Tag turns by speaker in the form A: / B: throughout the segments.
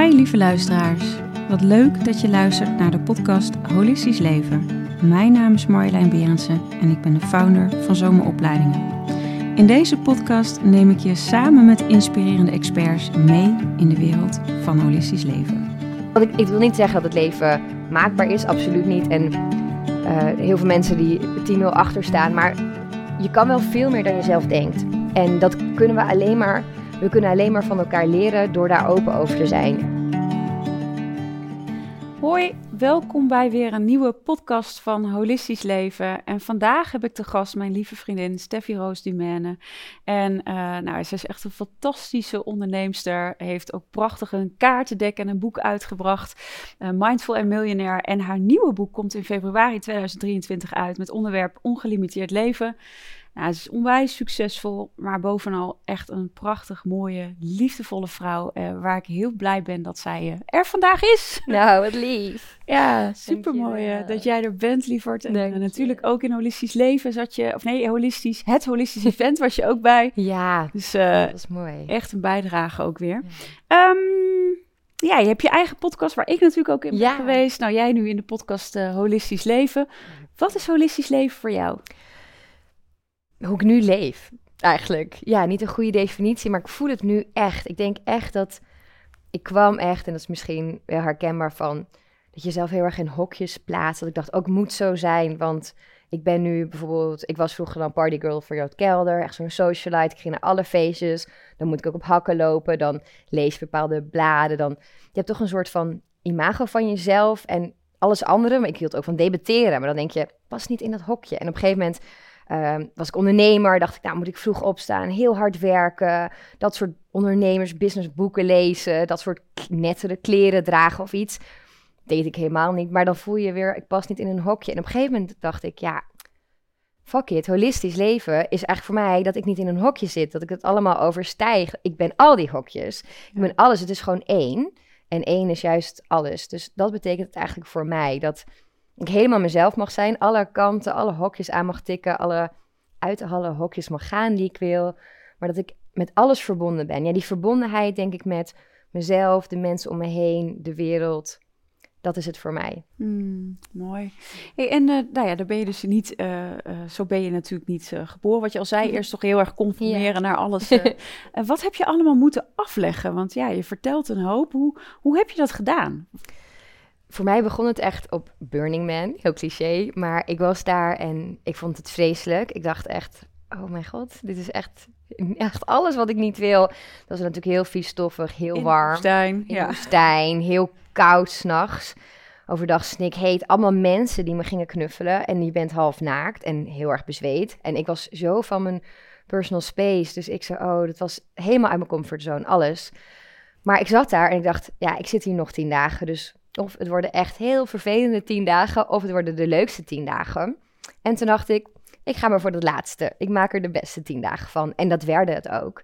A: Hi lieve luisteraars. Wat leuk dat je luistert naar de podcast Holistisch Leven. Mijn naam is Marjolein Berensen en ik ben de founder van Zomeropleidingen. In deze podcast neem ik je samen met inspirerende experts mee in de wereld van holistisch leven.
B: Want ik, ik wil niet zeggen dat het leven maakbaar is, absoluut niet. En eh, heel veel mensen die 10-0 achter staan, maar je kan wel veel meer dan je zelf denkt. En dat kunnen we alleen maar, we kunnen alleen maar van elkaar leren door daar open over te zijn.
A: Hoi, welkom bij weer een nieuwe podcast van Holistisch Leven. En vandaag heb ik te gast mijn lieve vriendin Steffi Roos Dumene. En uh, nou, ze is echt een fantastische onderneemster. Heeft ook prachtig een kaartendek en een boek uitgebracht. Uh, Mindful and Millionaire. En haar nieuwe boek komt in februari 2023 uit met onderwerp Ongelimiteerd Leven. Nou, ze is onwijs succesvol, maar bovenal echt een prachtig, mooie, liefdevolle vrouw. Uh, waar ik heel blij ben dat zij uh, er vandaag is.
B: Nou, wat lief.
A: ja, super mooi dat jij er bent, lieverd. En natuurlijk ook in Holistisch Leven zat je, of nee, holistisch, het Holistisch Event was je ook bij.
B: Ja,
A: dus,
B: dat is mooi.
A: Echt een bijdrage ook weer. Ja. Um, ja, je hebt je eigen podcast waar ik natuurlijk ook in ben geweest. Nou, jij nu in de podcast Holistisch Leven. Wat is holistisch leven voor jou?
B: Hoe ik nu leef, eigenlijk. Ja, niet een goede definitie, maar ik voel het nu echt. Ik denk echt dat ik kwam echt, en dat is misschien wel herkenbaar van, dat je zelf heel erg in hokjes plaatst. Dat ik dacht, ook moet zo zijn, want ik ben nu bijvoorbeeld, ik was vroeger dan partygirl voor Jood Kelder, echt zo'n socialite. Ik ging naar alle feestjes, dan moet ik ook op hakken lopen, dan lees bepaalde bladen, dan, je hebt toch een soort van imago van jezelf en alles andere. Maar ik hield ook van debatteren, maar dan denk je, pas niet in dat hokje. En op een gegeven moment Uh, was ik ondernemer, dacht ik, nou moet ik vroeg opstaan, heel hard werken, dat soort ondernemers, businessboeken lezen, dat soort nettere kleren dragen of iets. Deed ik helemaal niet, maar dan voel je weer, ik pas niet in een hokje. En op een gegeven moment dacht ik, ja, fuck it, holistisch leven is eigenlijk voor mij dat ik niet in een hokje zit, dat ik het allemaal overstijg. Ik ben al die hokjes, ik ben alles, het is gewoon één. En één is juist alles. Dus dat betekent het eigenlijk voor mij dat ik helemaal mezelf mag zijn. Alle kanten, alle hokjes aan mag tikken. Alle uit alle hokjes mag gaan die ik wil. Maar dat ik met alles verbonden ben. Ja, die verbondenheid denk ik met mezelf, de mensen om me heen, de wereld. Dat is het voor mij.
A: Mm, mooi. Hey, en uh, nou ja, daar ben je dus niet, uh, uh, zo ben je natuurlijk niet geboren. Wat je al zei, eerst toch heel erg conformeren ja. naar alles. wat heb je allemaal moeten afleggen? Want ja, je vertelt een hoop. Hoe, hoe heb je dat gedaan?
B: Voor mij begon het echt op Burning Man, heel cliché. Maar ik was daar en ik vond het vreselijk. Ik dacht echt, oh mijn god, dit is echt, echt alles wat ik niet wil. Dat was natuurlijk heel vies stoffig, heel
A: In
B: warm.
A: Woestijn,
B: in
A: ja.
B: woestijn, heel koud s'nachts. Overdag snik heet. Allemaal mensen die me gingen knuffelen. En je bent half naakt en heel erg bezweet. En ik was zo van mijn personal space. Dus ik zei, oh, dat was helemaal uit mijn comfortzone, alles. Maar ik zat daar en ik dacht, ja, ik zit hier nog tien dagen, dus of het worden echt heel vervelende tien dagen, of het worden de leukste tien dagen. En toen dacht ik, ik ga maar voor het laatste. Ik maak er de beste tien dagen van. En dat werd het ook.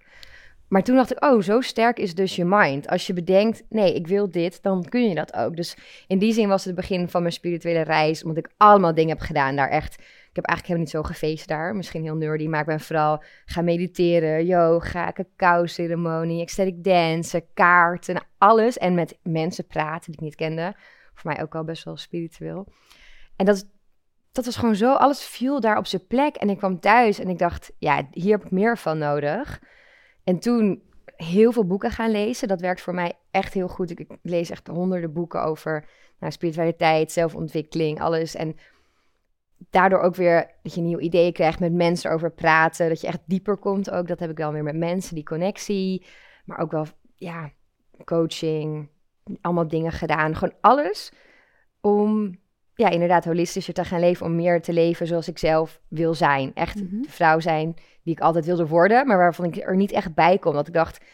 B: Maar toen dacht ik, oh, zo sterk is dus je mind. Als je bedenkt, nee, ik wil dit, dan kun je dat ook. Dus in die zin was het het begin van mijn spirituele reis, omdat ik allemaal dingen heb gedaan daar echt. Ik heb eigenlijk helemaal niet zo gefeest daar. Misschien heel nerdy, maar ik ben vooral gaan mediteren, yoga, cacao-ceremonie, ecstatic dansen, kaarten, alles. En met mensen praten die ik niet kende. Voor mij ook al best wel spiritueel. En dat, dat was gewoon zo, alles viel daar op zijn plek. En ik kwam thuis en ik dacht, ja, hier heb ik meer van nodig. En toen heel veel boeken gaan lezen. Dat werkt voor mij echt heel goed. Ik lees echt honderden boeken over nou, spiritualiteit, zelfontwikkeling, alles. En daardoor ook weer dat je nieuwe ideeën krijgt, met mensen erover praten, dat je echt dieper komt ook. Dat heb ik dan weer met mensen, die connectie. Maar ook wel, ja, coaching, allemaal dingen gedaan. Gewoon alles om, ja, inderdaad holistischer te gaan leven, om meer te leven zoals ik zelf wil zijn. Echt mm -hmm. de vrouw zijn die ik altijd wilde worden, maar waarvan ik er niet echt bij kom. Dat ik dacht,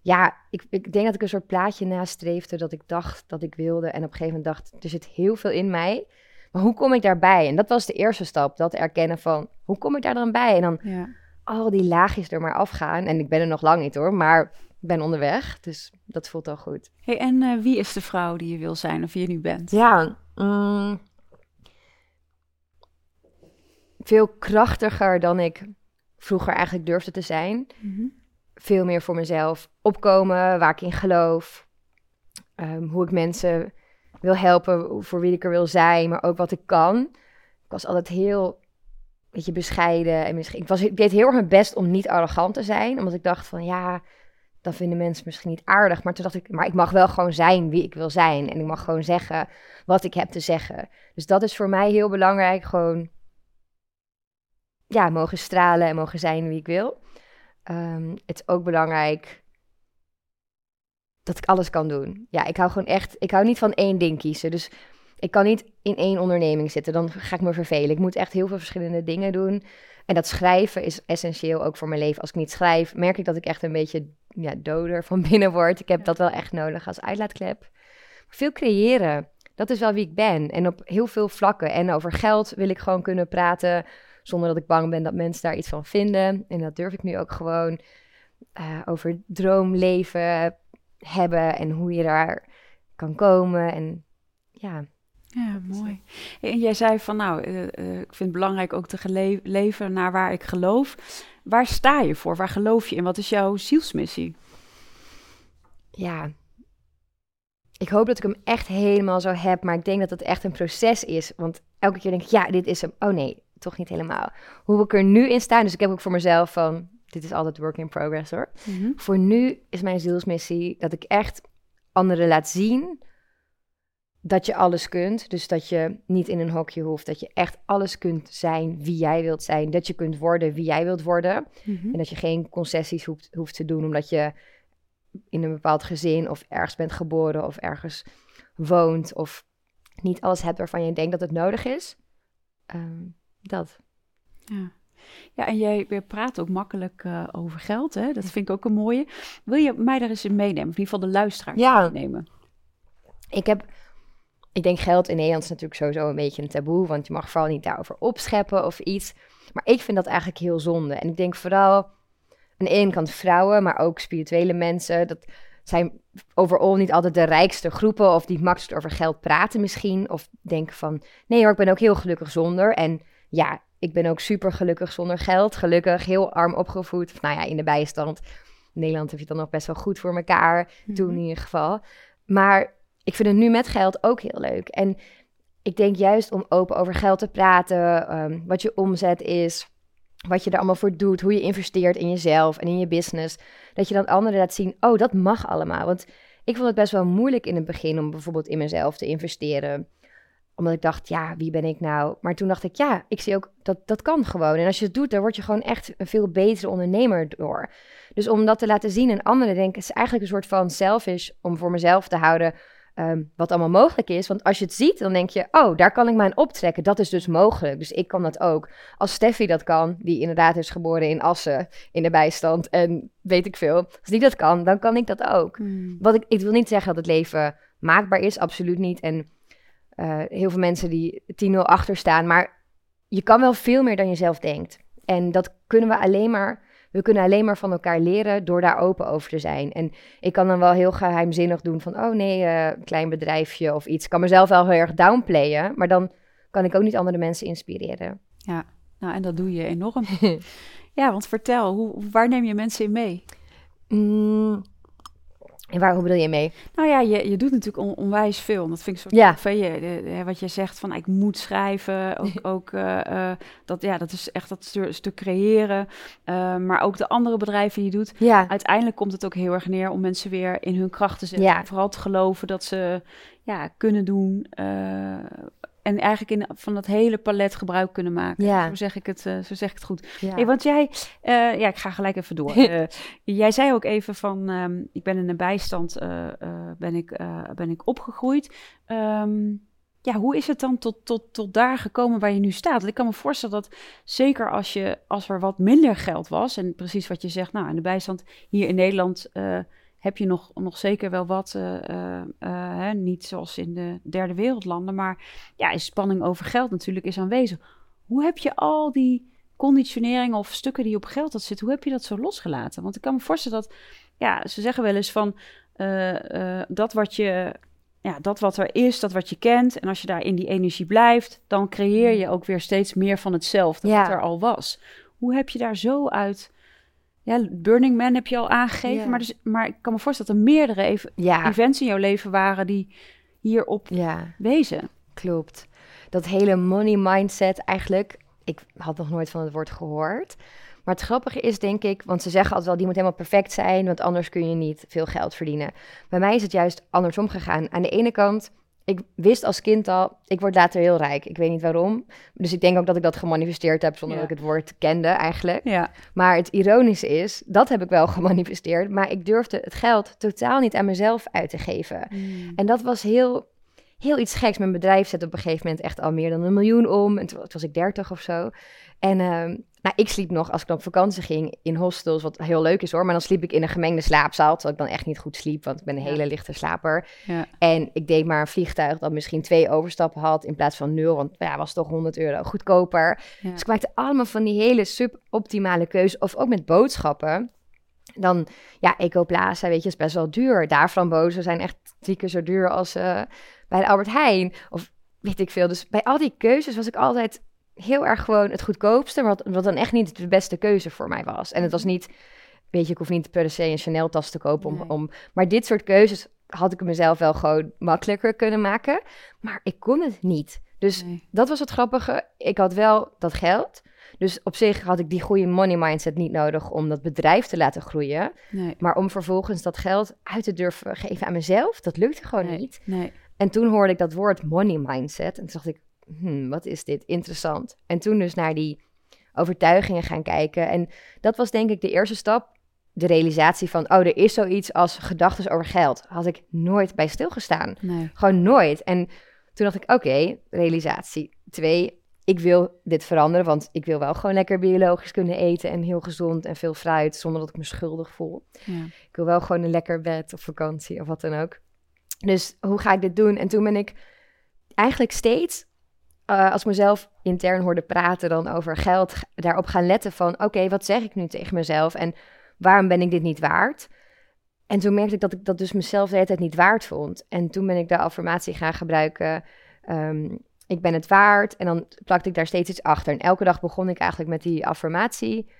B: ja, ik, ik denk dat ik een soort plaatje nastreefde dat ik dacht dat ik wilde. En op een gegeven moment dacht, er zit heel veel in mij. Maar hoe kom ik daarbij? En dat was de eerste stap, dat erkennen van, hoe kom ik daar dan bij? En dan ja. al die laagjes er maar afgaan. En ik ben er nog lang niet hoor, maar ik ben onderweg. Dus dat voelt al goed.
A: Hey, en uh, wie is de vrouw die je wil zijn of wie je nu bent?
B: Ja, mm, veel krachtiger dan ik vroeger eigenlijk durfde te zijn. Mm -hmm. Veel meer voor mezelf opkomen, waar ik in geloof. ehm, hoe ik mensen wil helpen, voor wie ik er wil zijn, maar ook wat ik kan. Ik was altijd heel beetje bescheiden en misschien. Ik, was, ik deed heel erg mijn best om niet arrogant te zijn, omdat ik dacht van ja, dan vinden mensen misschien niet aardig. Maar toen dacht ik, maar ik mag wel gewoon zijn wie ik wil zijn en ik mag gewoon zeggen wat ik heb te zeggen. Dus dat is voor mij heel belangrijk, gewoon ja, mogen stralen en mogen zijn wie ik wil. Ehm, het is ook belangrijk dat ik alles kan doen. Ja, ik hou gewoon echt, ik hou niet van één ding kiezen. Dus ik kan niet in één onderneming zitten, dan ga ik me vervelen. Ik moet echt heel veel verschillende dingen doen. En dat schrijven is essentieel ook voor mijn leven. Als ik niet schrijf, merk ik dat ik echt een beetje ja, doder van binnen word. Ik heb dat wel echt nodig als uitlaatklep. Veel creëren, dat is wel wie ik ben. En op heel veel vlakken. En over geld wil ik gewoon kunnen praten zonder dat ik bang ben dat mensen daar iets van vinden. En dat durf ik nu ook gewoon uh, over droomleven hebben en hoe je daar kan komen. En ja.
A: Ja, mooi. En jij zei van nou, uh, uh, ik vind het belangrijk ook te leven naar waar ik geloof. Waar sta je voor? Waar geloof je in? Wat is jouw zielsmissie?
B: Ja, ik hoop dat ik hem echt helemaal zo heb, maar ik denk dat het echt een proces is. Want elke keer denk ik, ja, dit is hem. Oh nee, toch niet helemaal. Hoe ik er nu in sta, dus ik heb ook voor mezelf van, dit is altijd work in progress hoor. Mhm. Voor nu is mijn zielsmissie dat ik echt anderen laat zien dat je alles kunt. Dus dat je niet in een hokje hoeft. Dat je echt alles kunt zijn wie jij wilt zijn. Dat je kunt worden wie jij wilt worden. Mhm. En dat je geen concessies hoeft, hoeft te doen omdat je in een bepaald gezin of ergens bent geboren of ergens woont. Of niet alles hebt waarvan je denkt dat het nodig is. Ehm, dat.
A: Ja. Ja, en jij praat ook makkelijk uh, over geld, hè? Dat vind ik ook een mooie. Wil je mij daar eens in meenemen? Of in ieder geval de luisteraar ja. meenemen?
B: Ik heb... Ik denk geld in Nederland is natuurlijk sowieso een beetje een taboe, want je mag vooral niet daarover opscheppen of iets. Maar ik vind dat eigenlijk heel zonde. En ik denk vooral aan de ene kant vrouwen, maar ook spirituele mensen. Dat zijn overal niet altijd de rijkste groepen of die het makkelijkst over geld praten misschien. Of denken van, nee hoor, ik ben ook heel gelukkig zonder. En ja, ik ben ook super gelukkig zonder geld. Gelukkig, heel arm opgevoed. Of, nou ja, in de bijstand. In Nederland heb je het dan nog best wel goed voor elkaar. Mm Toen in ieder geval. Maar ik vind het nu met geld ook heel leuk. En ik denk juist om open over geld te praten. Ehm, wat je omzet is. Wat je er allemaal voor doet. Hoe je investeert in jezelf en in je business. Dat je dan anderen laat zien. Oh, dat mag allemaal. Want ik vond het best wel moeilijk in het begin om bijvoorbeeld in mezelf te investeren omdat ik dacht, ja, wie ben ik nou? Maar toen dacht ik, ja, ik zie ook dat dat kan gewoon. En als je het doet, dan word je gewoon echt een veel betere ondernemer door. Dus om dat te laten zien en anderen denken, is eigenlijk een soort van selfish om voor mezelf te houden ehm, wat allemaal mogelijk is. Want als je het ziet, dan denk je, oh, daar kan ik mij aan optrekken. Dat is dus mogelijk. Dus ik kan dat ook. Als Steffi dat kan, die inderdaad is geboren in Assen, in de bijstand en weet ik veel. Als die dat kan, dan kan ik dat ook. Hmm. Wat ik, ik wil niet zeggen dat het leven maakbaar is, absoluut niet. En uh, heel veel mensen die 10-0 achter staan. Maar je kan wel veel meer dan je zelf denkt. En dat kunnen we alleen maar. We kunnen alleen maar van elkaar leren door daar open over te zijn. En ik kan dan wel heel geheimzinnig doen van, oh nee, uh, klein bedrijfje of iets. Ik kan mezelf wel heel erg downplayen, maar dan kan ik ook niet andere mensen inspireren.
A: Ja, nou en dat doe je enorm. ja, want vertel, hoe, waar neem je mensen in mee?
B: Mm, en waar, hoe bedoel je mee?
A: Nou ja, je, je doet natuurlijk onwijs veel. Dat vind ik zo ja. wat je zegt van ik moet schrijven. Ook, ook uh, dat, ja, dat is echt dat stuk, stuk creëren. Uh, maar ook de andere bedrijven die je doet. Ja. Uiteindelijk komt het ook heel erg neer om mensen weer in hun kracht te zetten. Ja. Vooral te geloven dat ze ja, kunnen doen en eigenlijk in, van dat hele palet gebruik kunnen maken. Ja. Zo zeg ik het, uh, zo zeg ik het goed. Ja. Hey, want jij, uh, ja, ik ga gelijk even door. uh, jij zei ook even van, um, ik ben in een bijstand, ben, ik, ben ik opgegroeid. Um, ja, hoe is het dan tot, tot, tot daar gekomen waar je nu staat? Want ik kan me voorstellen dat zeker als, je, als er wat minder geld was, en precies wat je zegt, nou, in de bijstand hier in Nederland heb je nog, nog zeker wel wat, uh, hè, niet zoals in de derde wereldlanden, maar ja, is spanning over geld natuurlijk is aanwezig. Hoe heb je al die conditioneringen of stukken die op geld dat zitten, hoe heb je dat zo losgelaten? Want ik kan me voorstellen dat, ja, ze zeggen wel eens van dat wat je, ja, dat wat er is, dat wat je kent, en als je daar in die energie blijft, dan creëer je ook weer steeds meer van hetzelfde ja. wat er al was. Hoe heb je daar zo uit ja, Burning Man heb je al aangegeven.
B: Ja.
A: Maar, dus, maar ik kan me voorstellen dat er meerdere even,
B: Ja,
A: events in jouw leven waren die hierop
B: ja,
A: wezen.
B: klopt. Dat hele money mindset eigenlijk, ik had nog nooit van het woord gehoord. Maar het grappige is, denk ik, want ze zeggen altijd wel, die moet helemaal perfect zijn, want anders kun je niet veel geld verdienen. Bij mij is het juist andersom gegaan. Aan de ene kant, ik wist als kind al, ik word later heel rijk. Ik weet niet waarom. Dus ik denk ook dat ik dat gemanifesteerd heb zonder
A: Ja.
B: dat ik het woord kende eigenlijk.
A: Ja,
B: Maar het ironische is, dat heb ik wel gemanifesteerd, maar ik durfde het geld totaal niet aan mezelf uit te geven. En dat was heel, heel iets geks. Mijn bedrijf zette op een gegeven moment echt al meer dan een miljoen om. En toen toen was ik dertig of zo. En ehm, nou, ik sliep nog, als ik dan op vakantie ging, in hostels, wat heel leuk is hoor. Maar dan sliep ik in een gemengde slaapzaal, terwijl ik dan echt niet goed sliep, want ik ben een hele lichte slaper.
A: ja,
B: En ik deed maar een vliegtuig dat misschien twee overstappen had in plaats van nul, want ja, was toch 100 euro goedkoper.
A: ja.
B: Dus ik maakte allemaal van die hele suboptimale keuzes. Of ook met boodschappen. Dan, ja, Ecoplaza, weet je, is best wel duur. Daar frambozen zijn echt drie keer zo duur als eh, bij de Albert Heijn. Of weet ik veel. Dus bij al die keuzes was ik altijd heel erg gewoon het goedkoopste. Wat, wat dan echt niet de beste keuze voor mij was. En het was niet, weet je, ik hoef niet per se een Chanel tas te kopen. Om,
A: Nee.
B: om, maar dit soort keuzes had ik mezelf wel gewoon makkelijker kunnen maken. Maar ik kon het niet. Dus
A: Nee.
B: dat was het grappige. Ik had wel dat geld. Dus op zich had ik die goede money mindset niet nodig om dat bedrijf te laten groeien.
A: Nee.
B: Maar om vervolgens dat geld uit te durven geven aan mezelf, dat lukte gewoon niet.
A: Nee.
B: En toen hoorde ik dat woord money mindset. En toen dacht ik, hmm, wat is dit? Interessant. En toen dus naar die overtuigingen gaan kijken. En dat was denk ik de eerste stap. De realisatie van, oh, er is zoiets als gedachten over geld. Had ik nooit bij stilgestaan.
A: Nee.
B: Gewoon nooit. En toen dacht ik, oké, realisatie. Twee, ik wil dit veranderen, want ik wil wel gewoon lekker biologisch kunnen eten en heel gezond en veel fruit, zonder dat ik me schuldig voel.
A: Ja.
B: Ik wil wel gewoon een lekker bed of vakantie of wat dan ook. Dus hoe ga ik dit doen? En toen ben ik eigenlijk steeds, eh, als mezelf intern hoorde praten dan over geld, daarop gaan letten van, oké, wat zeg ik nu tegen mezelf en waarom ben ik dit niet waard? En toen merkte ik dat ik dat dus mezelf de hele tijd niet waard vond. En toen ben ik de affirmatie gaan gebruiken. ehm, ik ben het waard. En dan plakte ik daar steeds iets achter. En elke dag begon ik eigenlijk met die affirmatie.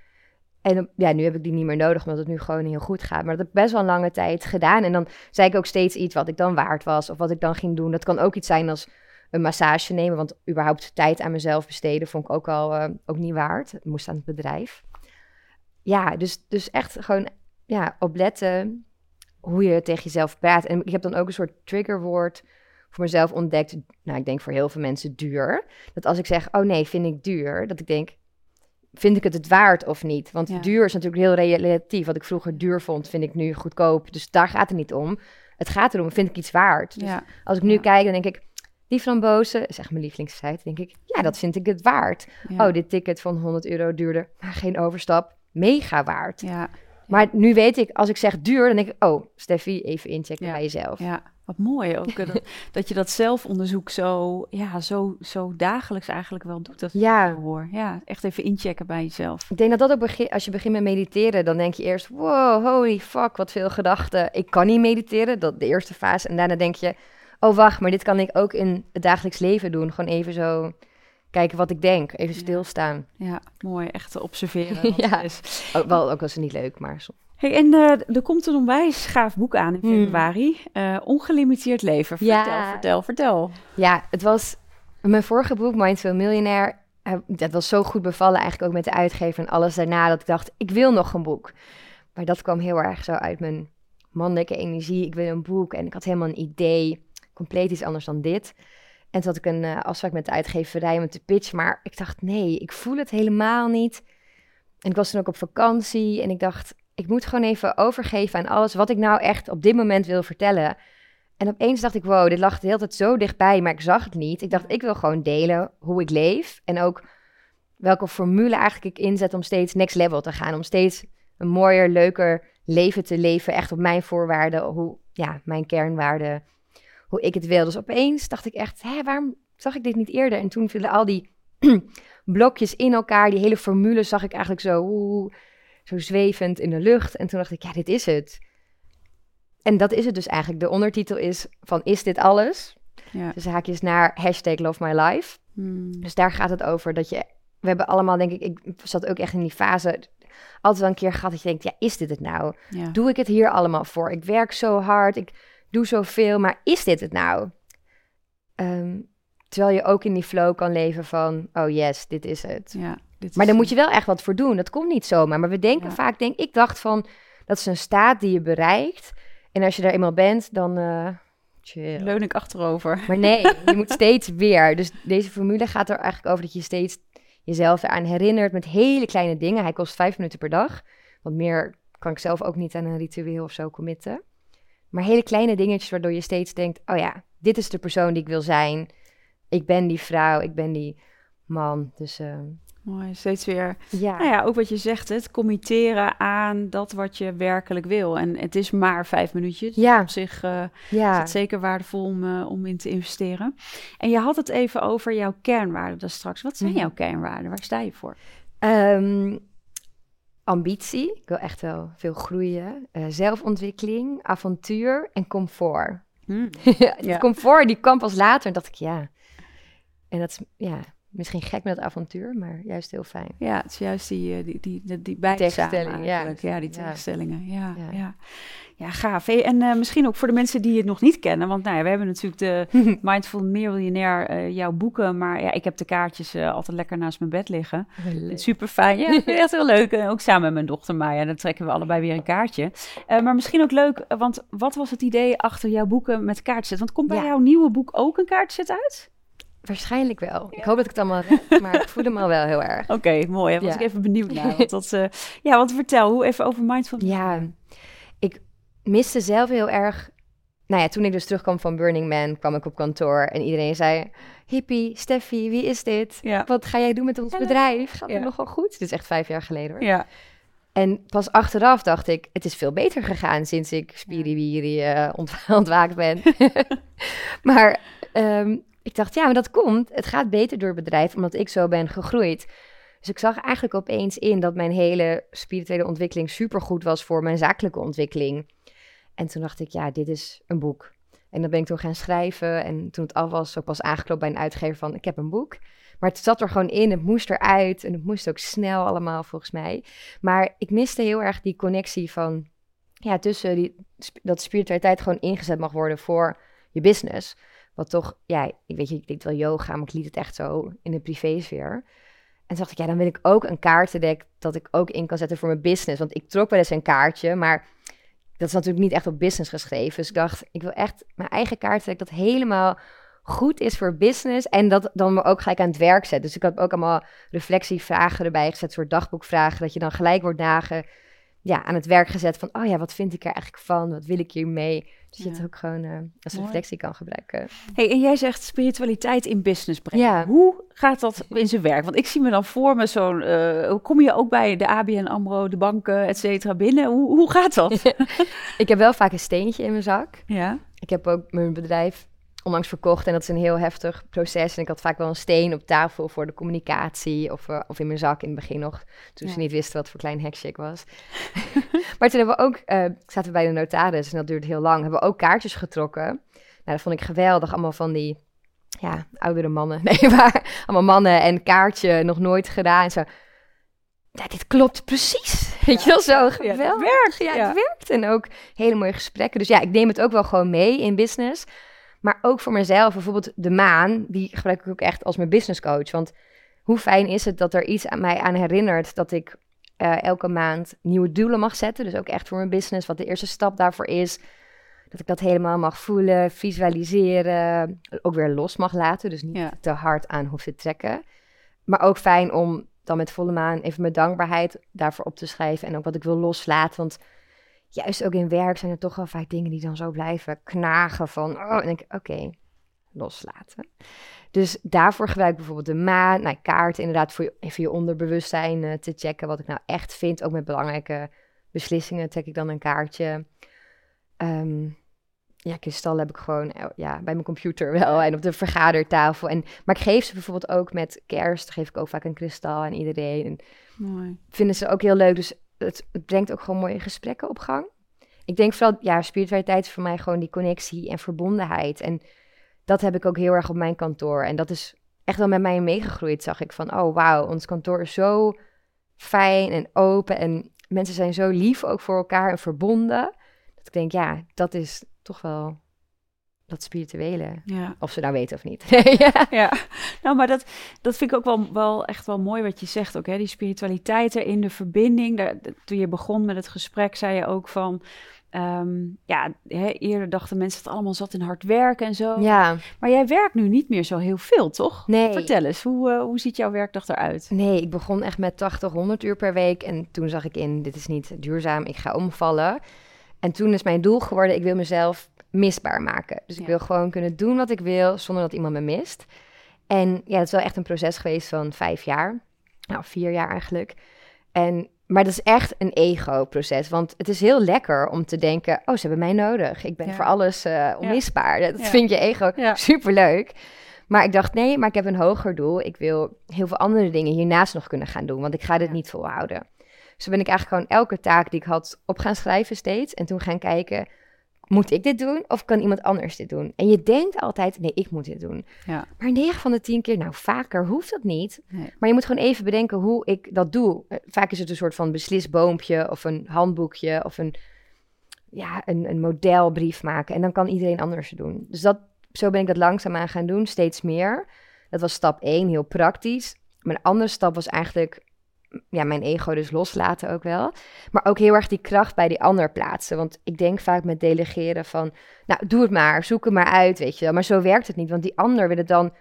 B: En ja, nu heb ik die niet meer nodig, omdat het nu gewoon heel goed gaat. Maar dat heb ik best wel een lange tijd gedaan. En dan zei ik ook steeds iets wat ik dan waard was. Of wat ik dan ging doen. Dat kan ook iets zijn als een massage nemen. Want überhaupt tijd aan mezelf besteden vond ik ook al eh, ook niet waard. Het moest aan het bedrijf. Ja, dus, dus echt gewoon ja, opletten hoe je tegen jezelf praat. En ik heb dan ook een soort triggerwoord voor mezelf ontdekt. Nou, ik denk voor heel veel mensen duur. Dat als ik zeg, oh nee, vind ik duur. Dat ik denk, vind ik het het waard of niet? Want
A: Ja.
B: duur is natuurlijk heel relatief. Wat ik vroeger duur vond, vind ik nu goedkoop. Dus daar gaat het niet om. Het gaat erom, vind ik iets waard? Dus
A: Ja.
B: als ik nu
A: Ja.
B: kijk, dan denk ik, die frambozen, is echt mijn lievelingssite, denk ik, ja, dat vind ik het waard.
A: Ja.
B: Oh, dit ticket van 100 euro duurder, maar geen overstap, mega waard.
A: ja.
B: Maar nu weet ik, als ik zeg duur, dan denk ik, oh, Steffi, even inchecken
A: Ja.
B: bij jezelf.
A: Ja, wat mooi ook. dat, dat je dat zelfonderzoek zo, ja, zo, zo dagelijks eigenlijk wel doet. Dat
B: Ja.
A: hoor. Ja, echt even inchecken bij jezelf.
B: Ik denk dat dat ook begin, als je begint met mediteren, dan denk je eerst, wow, holy fuck, wat veel gedachten. Ik kan niet mediteren, dat de eerste fase. En daarna denk je, oh wacht, maar dit kan ik ook in het dagelijks leven doen. Gewoon even zo kijken wat ik denk, even
A: Ja.
B: stilstaan.
A: Ja, mooi. Echt te observeren.
B: Ja.
A: is.
B: Ook, wel, ook was het niet leuk, maar soms.
A: Hey, en eh, er komt een onwijs gaaf boek aan in
B: Hmm.
A: februari. Eh, Ongelimiteerd leven. Vertel,
B: Ja.
A: vertel, vertel.
B: Ja, het was mijn vorige boek, Mindful Millionaire. eh, Dat was zo goed bevallen, eigenlijk ook met de uitgever en alles daarna, dat ik dacht, ik wil nog een boek. Maar dat kwam heel erg zo uit mijn mannelijke energie. Ik wil een boek en ik had helemaal een idee, compleet iets anders dan dit. En toen had ik een eh, afspraak met de uitgeverij om het te pitchen, maar ik dacht, nee, ik voel het helemaal niet. En ik was toen ook op vakantie en ik dacht, ik moet gewoon even overgeven aan alles wat ik nou echt op dit moment wil vertellen. En opeens dacht ik, wow, dit lag de hele tijd zo dichtbij, maar ik zag het niet. Ik dacht, ik wil gewoon delen hoe ik leef. En ook welke formule eigenlijk ik inzet om steeds next level te gaan. Om steeds een mooier, leuker leven te leven. Echt op mijn voorwaarden, hoe, ja, mijn kernwaarden, hoe ik het wil. Dus opeens dacht ik echt, hé, waarom zag ik dit niet eerder? En toen vielen al die blokjes in elkaar, die hele formule zag ik eigenlijk zo, zo zwevend in de lucht. En toen dacht ik, ja, dit is het. En dat is het dus eigenlijk. De ondertitel is van is dit alles?
A: Ja.
B: Dus haakjes naar hashtag love my life.
A: Hmm.
B: Dus daar gaat het over dat je... We hebben allemaal, denk ik, ik zat ook echt in die fase... altijd wel een keer gehad dat je denkt, ja, is dit het nou?
A: Ja.
B: Doe ik het hier allemaal voor? Ik werk zo hard, ik doe zoveel, maar is dit het nou? Ehm, terwijl je ook in die flow kan leven van, oh yes, dit is het.
A: Ja, dit
B: Maar daar moet je wel echt wat voor doen. Dat komt niet zomaar. Maar we denken
A: Ja.
B: vaak, denk ik dacht van, dat is een staat die je bereikt. En als je daar eenmaal bent, dan chill.
A: Leun ik achterover.
B: Maar nee, je moet steeds weer. Dus deze formule gaat er eigenlijk over dat je steeds jezelf eraan herinnert met hele kleine dingen. Hij kost vijf minuten per dag. Want meer kan ik zelf ook niet aan een ritueel of zo committen. Maar hele kleine dingetjes waardoor je steeds denkt, oh ja, dit is de persoon die ik wil zijn. Ik ben die vrouw, ik ben die man. Dus eh,
A: Mooi, steeds weer.
B: ja.
A: Nou ja, ook wat je zegt, het committeren aan dat wat je werkelijk wil. En het is maar vijf minuutjes.
B: Ja,
A: Op zich eh, is
B: ja.
A: het zeker waardevol om, eh, om in te investeren. En je had het even over jouw kernwaarden daar straks. Wat zijn
B: Mhm.
A: jouw kernwaarden? Waar sta je voor?
B: Ehm, ambitie. Ik wil echt wel veel groeien. Eh, zelfontwikkeling, avontuur en comfort. het
A: Ja.
B: comfort, die kwam pas later. En dacht ik, ja. En dat is, ja, misschien gek met avontuur, maar juist heel fijn.
A: Ja, het is juist die, eh, die, die, die, die
B: ja.
A: Ja, die tegenstellingen. Ja, ja.
B: Ja.
A: ja. gaaf. Hey, en eh, misschien ook voor de mensen die het nog niet kennen. Want nou ja, we hebben natuurlijk de Mindful Millionaire, eh, jouw boeken. Maar ja, ik heb de kaartjes altijd lekker naast mijn bed liggen. Super fijn. Ja, echt heel leuk. En ook samen met mijn dochter Maya. Dan trekken we allebei weer een kaartje. Maar misschien ook leuk, want wat was het idee achter jouw boeken met kaartjes? Want komt bij jouw nieuwe boek ook een kaartje uit?
B: Waarschijnlijk wel. Ik hoop dat ik het allemaal red, maar ik voel hem al wel heel erg.
A: Oké, mooi. Daar was
B: Ja.
A: ik even benieuwd naar. Want dat, eh, ja, want vertel, hoe even over Mindful
B: Ja, ik miste zelf heel erg. Nou ja, toen ik dus terugkwam van Burning Man, kwam ik op kantoor en iedereen zei: Hippie, Steffi, wie is dit?
A: Ja.
B: Wat ga jij doen met ons bedrijf? Gaat het nogal goed? Dit is echt vijf jaar geleden hoor.
A: Ja,
B: En pas achteraf dacht ik: het is veel beter gegaan sinds ik spiriwiri eh, ont ontwaakt ben. maar ehm, ik dacht: ja, maar dat komt. Het gaat beter door het bedrijf omdat ik zo ben gegroeid. Dus ik zag eigenlijk opeens in dat mijn hele spirituele ontwikkeling supergoed was voor mijn zakelijke ontwikkeling. En toen dacht ik, ja, dit is een boek. En dan ben ik toen gaan schrijven. En toen het af was, ook pas aangeklopt bij een uitgever van, ik heb een boek. Maar het zat er gewoon in, het moest eruit. En het moest ook snel allemaal, volgens mij. Maar ik miste heel erg die connectie van, ja, tussen die, dat spiritualiteit gewoon ingezet mag worden voor je business. Wat toch, ja, ik weet je, ik deed wel yoga, maar ik liet het echt zo in de privésfeer. En toen dacht ik, ja, dan wil ik ook een kaartendek dat ik ook in kan zetten voor mijn business. Want ik trok wel eens een kaartje, maar dat is natuurlijk niet echt op business geschreven. Dus ik dacht, ik wil echt mijn eigen kaartendek dat helemaal goed is voor business. En dat dan me ook gelijk aan het werk zet. Dus ik heb ook allemaal reflectievragen erbij gezet, soort dagboekvragen. Dat je dan gelijk wordt dagen ja, aan het werk gezet van, oh ja, wat vind ik er eigenlijk van? Wat wil ik hiermee? Dus je
A: Ja.
B: het ook gewoon eh, als
A: Mooi.
B: reflectie kan gebruiken.
A: Hey, en jij zegt spiritualiteit in business brengen.
B: Ja.
A: Hoe gaat dat in zijn werk? Want ik zie me dan voor me zo'n... eh, kom je ook bij de ABN AMRO, de banken, et cetera binnen? Hoe, hoe gaat dat?
B: Ik heb wel vaak een steentje in mijn zak.
A: ja,
B: Ik heb ook mijn bedrijf onlangs verkocht en dat is een heel heftig proces. En ik had vaak wel een steen op tafel voor de communicatie of, eh, of in mijn zak in het begin nog. Toen
A: Ja.
B: ze niet wisten wat voor klein hekje ik was. maar toen hebben we ook, eh, zaten we bij de notaris en dat duurde heel lang, hebben we ook kaartjes getrokken. Nou, dat vond ik geweldig. Allemaal van die, ja, oudere mannen. Nee, maar allemaal mannen en kaartje, nog nooit gedaan. En zo, ja, dit klopt precies. Weet je wel, zo
A: het
B: geweldig.
A: werkt,
B: Ja,
A: ja.
B: het werkt. En ook hele mooie gesprekken. Dus ja, ik neem het ook wel gewoon mee in business. Maar ook voor mezelf, bijvoorbeeld de maan, die gebruik ik ook echt als mijn business coach. Want hoe fijn is het dat er iets aan mij aan herinnert dat ik eh, elke maand nieuwe doelen mag zetten. Dus ook echt voor mijn business, wat de eerste stap daarvoor is. Dat ik dat helemaal mag voelen, visualiseren, ook weer los mag laten. Dus niet
A: Ja.
B: te hard aan hoef te trekken. Maar ook fijn om dan met volle maan even mijn dankbaarheid daarvoor op te schrijven. En ook wat ik wil loslaten. Want juist ook in werk zijn er toch wel vaak dingen die dan zo blijven knagen van... Oh, en denk ik, oké, loslaten. Dus daarvoor gebruik ik bijvoorbeeld de maan, nou, kaart inderdaad voor je, even je onderbewustzijn eh, te checken wat ik nou echt vind. Ook met belangrijke beslissingen trek ik dan een kaartje. Ehm, ja, kristal heb ik gewoon eh, ja, bij mijn computer wel en op de vergadertafel. En, maar ik geef ze bijvoorbeeld ook met kerst, geef ik ook vaak een kristal aan iedereen. En
A: mooi.
B: vinden ze ook heel leuk. Dus het, brengt ook gewoon mooie gesprekken op gang. Ik denk vooral, ja, spiritualiteit is voor mij gewoon die connectie en verbondenheid. En dat heb ik ook heel erg op mijn kantoor. En dat is echt wel met mij meegegroeid, zag ik van, oh wauw, ons kantoor is zo fijn en open. En mensen zijn zo lief ook voor elkaar en verbonden. Dat ik denk, ja, dat is toch wel dat spirituele.
A: Ja.
B: Of ze nou weten of niet.
A: ja. ja, nou, maar dat, dat vind ik ook wel, wel echt wel mooi wat je zegt ook, hè? die spiritualiteit erin, de verbinding. Daar, toen je begon met het gesprek, zei je ook van, ehm, ja, hè, eerder dachten mensen het allemaal zat in hard werken en zo.
B: Ja.
A: Maar jij werkt nu niet meer zo heel veel, toch?
B: Nee.
A: Vertel eens, hoe, uh, hoe ziet jouw werkdag eruit?
B: Nee, ik begon echt met 80, 100 uur per week. En toen zag ik in, dit is niet duurzaam, ik ga omvallen. En toen is mijn doel geworden, ik wil mezelf misbaar maken. Dus ik wil gewoon kunnen doen wat ik wil zonder dat iemand me mist. En ja, het is wel echt een proces geweest van vijf jaar. Nou, vier jaar eigenlijk. En, maar dat is echt een ego-proces. Want het is heel lekker om te denken... oh, ze hebben mij nodig. Ik ben voor alles uh, onmisbaar. Dat vind je ego superleuk. Maar ik dacht, nee, maar ik heb een hoger doel. Ik wil heel veel andere dingen hiernaast nog kunnen gaan doen. Want ik ga dit niet volhouden. Dus ben ik eigenlijk gewoon elke taak die ik had op gaan schrijven steeds. En toen gaan kijken moet ik dit doen of kan iemand anders dit doen? En je denkt altijd, nee, ik moet dit doen. Ja. Maar 9 van de 10 keer, nou vaker hoeft dat niet. Maar je moet gewoon even bedenken hoe ik dat doe. Eh, vaak is het een soort van beslisboompje of een handboekje of een, ja, een, een modelbrief maken. En dan kan iedereen anders doen. Dus dat, zo ben ik dat langzaamaan gaan doen, steeds meer. Dat was stap 1, heel praktisch. Mijn andere stap was eigenlijk ja, mijn ego dus loslaten ook wel. Maar ook heel erg die kracht bij die ander plaatsen. Want ik denk vaak met delegeren van, nou, doe het maar, zoek het maar uit, weet je wel. Maar zo werkt het niet, want die ander wil het dan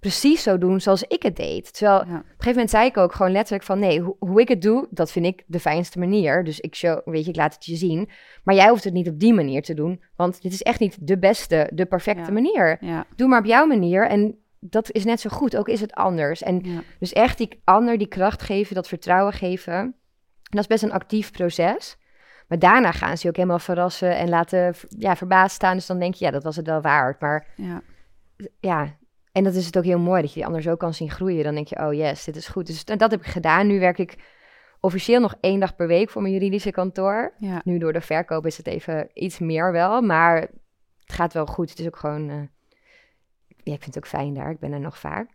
B: precies zo doen zoals ik het deed. Terwijl op een gegeven moment zei ik ook gewoon letterlijk van, nee, hoe ik het doe, dat vind ik de fijnste manier. Dus ik show, weet je, ik laat het je zien. Maar jij hoeft het niet op die manier te doen, want dit is echt niet de beste, de perfecte manier. Doe maar op jouw manier en dat is net zo goed, ook is het anders. En dus echt die ander die kracht geven, dat vertrouwen geven. dat is best een actief proces. Maar daarna gaan ze je ook helemaal verrassen en laten ja, verbaasd staan. Dus dan denk je, ja, dat was het wel waard. Maar ja. ja, en dat is het ook heel mooi, dat je die ander zo kan zien groeien. Dan denk je, oh yes, dit is goed. Dus dat heb ik gedaan. Nu werk ik officieel nog één dag per week voor mijn juridische kantoor. Ja. Nu door de verkoop is het even iets meer wel, maar het gaat wel goed. Het is ook gewoon... Uh, ja, ik vind het ook fijn daar. Ik ben er nog vaak.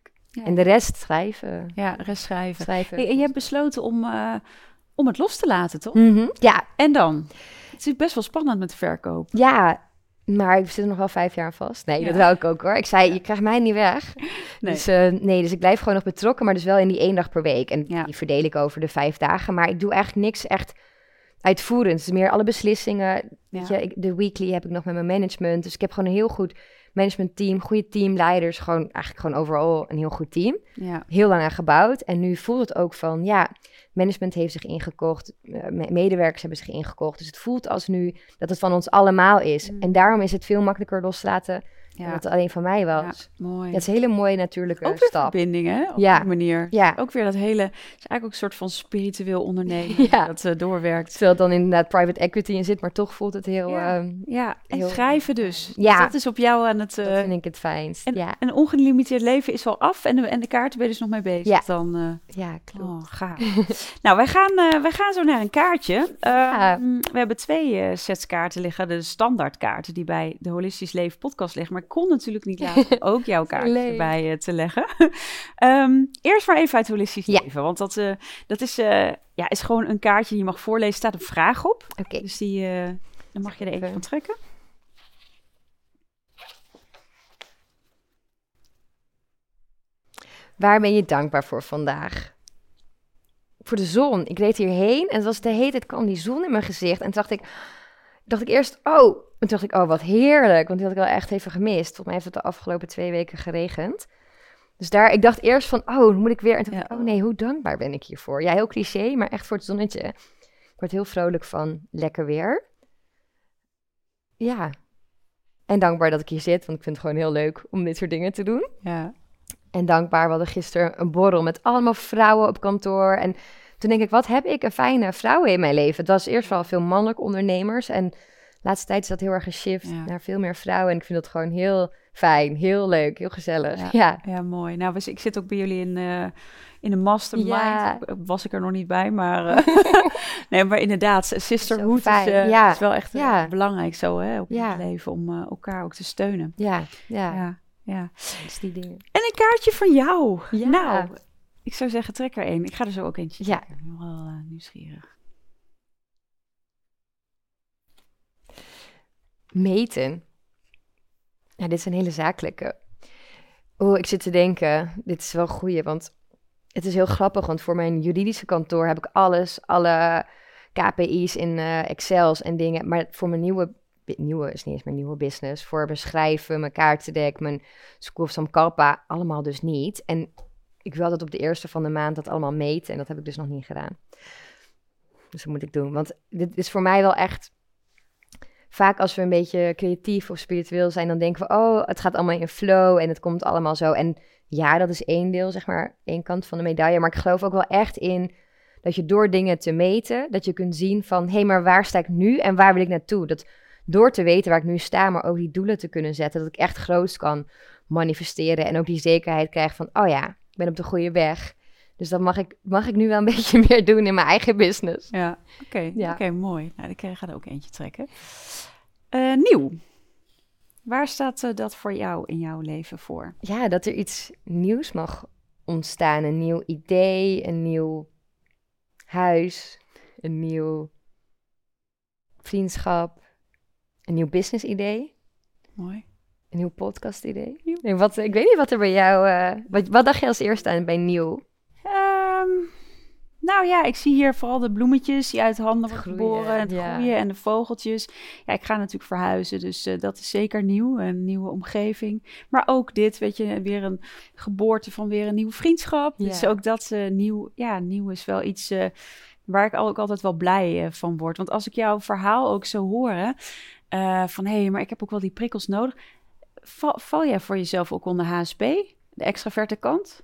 B: En de rest schrijven.
A: Ja, de rest schrijven. schrijven. en je hebt besloten om, uh, om het los te laten, toch?
B: Mm Ja.
A: En dan? Het is best wel spannend met de verkoop.
B: Ja, maar ik zit er nog wel vijf jaar vast. Nee, dat wou ik ook hoor. Ik zei, je krijgt mij niet weg. Nee. Dus, uh, nee, dus ik blijf gewoon nog betrokken, maar dus wel in die één dag per week. En die verdeel ik over de vijf dagen. Maar ik doe eigenlijk niks echt uitvoerend. Het is meer alle beslissingen. Weet je, ik, de weekly heb ik nog met mijn management. Dus ik heb gewoon een heel goed managementteam, goede teamleiders, gewoon eigenlijk gewoon overal een heel goed team. Ja. Heel lang aan gebouwd. En nu voelt het ook van, ja, management heeft zich ingekocht, uh, medewerkers hebben zich ingekocht. Dus het voelt als nu dat het van ons allemaal is. Mm. En daarom is het veel makkelijker loslaten ja. Dat het alleen van mij was.
A: Ja, mooi.
B: Dat is een hele mooie natuurlijke
A: ook
B: stap.
A: verbinding, hè? Op ja. die manier. Ja. Ook weer dat hele... is eigenlijk ook een soort van spiritueel ondernemen ja. dat uh, doorwerkt.
B: Terwijl dan inderdaad private equity in zit, maar toch voelt het heel...
A: Ja,
B: ehm,
A: ja. en schrijven dus. Ja. Dus dat is op jou aan het...
B: Uh, dat vind ik het fijnst,
A: en,
B: ja.
A: Een ongelimiteerd leven is wel af en de, en de kaarten ben je dus nog mee bezig.
B: Ja,
A: dan,
B: uh, ja klopt.
A: Oh, gaaf. nou, wij gaan, wij gaan zo naar een kaartje. Ehm, we hebben twee sets kaarten liggen. De standaardkaarten die bij de Holistisch Leven podcast liggen. Maar ik kon natuurlijk niet ook jouw kaart erbij uh, te leggen. um, eerst maar even uit holistisch ja. leven, want dat, uh, dat is, uh, ja, is gewoon een kaartje die je mag voorlezen. staat een vraag op.
B: Okay.
A: Dus die, dan mag je er even van trekken.
B: Waar ben je dankbaar voor vandaag? Voor de zon. Ik reed hierheen en het was de hele tijd kwam die zon in mijn gezicht. En toen dacht ik, dacht ik eerst, oh, toen dacht ik, oh, wat heerlijk. Want die had ik wel echt even gemist. Volgens mij heeft het de afgelopen twee weken geregend. Dus daar, ik dacht eerst van, oh, moet ik weer. En toen dacht ik, oh nee, hoe dankbaar ben ik hiervoor? Ja, heel cliché, maar echt voor het zonnetje. Ik word heel vrolijk van lekker weer. Ja. En dankbaar dat ik hier zit, want ik vind het gewoon heel leuk om dit soort dingen te doen.
A: Ja.
B: En dankbaar, we hadden gisteren een borrel met allemaal vrouwen op kantoor. En toen denk ik, wat heb ik een fijne vrouwen in mijn leven? Het was eerst wel veel mannelijke ondernemers en laatste tijd is dat heel erg geshift ja. naar veel meer vrouwen. En ik vind dat gewoon heel fijn, heel leuk, heel gezellig. Ja,
A: ja. mooi. Nou, ik zit ook bij jullie in, uh, in de mastermind. Ja. Was ik er nog niet bij, maar... Uh, nee, maar inderdaad, sisterhood is, uh, ja. is wel echt belangrijk zo, hè, op het leven. Om elkaar ook te steunen.
B: Ja, ja.
A: ja. ja.
B: die dingen.
A: En een kaartje van jou. Nou, Ik zou zeggen, trek er één. Ik ga er zo ook eentje
B: Ja.
A: trekken. Ik ben wel eh, nieuwsgierig.
B: Meten. Ja, dit is een hele zakelijke. Oh, ik zit te denken, dit is wel een goeie, want het is heel grappig, want voor mijn juridische kantoor heb ik alles, alle KPI's in eh, Excels en dingen, maar voor mijn nieuwe, nieuwe is niet eens mijn nieuwe business, voor mijn schrijven, mijn kaartendek, mijn School of Sam Kalpa, allemaal dus niet. En ik wil dat op de eerste van de maand dat allemaal meten en dat heb ik dus nog niet gedaan. Dus dat moet ik doen, want dit is voor mij wel echt vaak als we een beetje creatief of spiritueel zijn, dan denken we, oh, het gaat allemaal in flow en het komt allemaal zo. En ja, dat is één deel, zeg maar, één kant van de medaille. Maar ik geloof ook wel echt in dat je door dingen te meten, dat je kunt zien van, hé, hey, maar waar sta ik nu en waar wil ik naartoe? Dat door te weten waar ik nu sta, maar ook die doelen te kunnen zetten, dat ik echt groots kan manifesteren en ook die zekerheid krijg van, oh ja, ik ben op de goede weg. Dus dat mag ik, mag ik nu wel een beetje meer doen in mijn eigen business.
A: Ja, oké.
B: Ja.
A: Oké, mooi. Nou, ik ga er ook eentje trekken. Eh, nieuw. Waar staat eh, dat voor jou in jouw leven voor?
B: ja, dat er iets nieuws mag ontstaan. Een nieuw idee, een nieuw huis, een nieuw vriendschap, een nieuw business idee,
A: Mooi.
B: Een nieuw podcast idee. Nee, wat, ik weet niet wat er bij jou... eh, wat, wat dacht je als eerste aan bij nieuw?
A: Ehm, nou ja, ik zie hier vooral de bloemetjes die uit handen worden geboren. En het
B: ja.
A: groeien en de vogeltjes. Ja, ik ga natuurlijk verhuizen, dus eh, dat is zeker nieuw. Een nieuwe omgeving. Maar ook dit, weet je, weer een geboorte van weer een nieuwe vriendschap.
B: Ja.
A: Dus ook dat eh, nieuw, ja, nieuw is wel iets waar ik ook altijd wel blij van word. Want als ik jouw verhaal ook zo hoor, hè, van hé, hey, maar ik heb ook wel die prikkels nodig. Val, val jij voor jezelf ook onder HSP? De extraverte kant?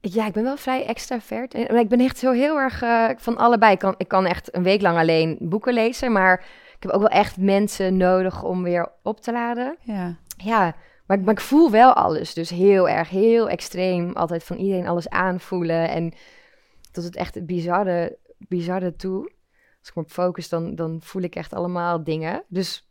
B: Ja, ik ben wel vrij extravert. En- maar Ik ben echt zo heel erg eh, van allebei. Ik kan, ik kan echt een week lang alleen boeken lezen, maar ik heb ook wel echt mensen nodig om weer op te laden.
A: Ja.
B: Ja, maar, ik- maar ik voel wel alles. Dus heel erg, heel extreem. Altijd van iedereen alles aanvoelen. En tot het echt bizarre, bizarre toe. Als ik me op focus, dan, dan voel ik echt allemaal dingen. Dus,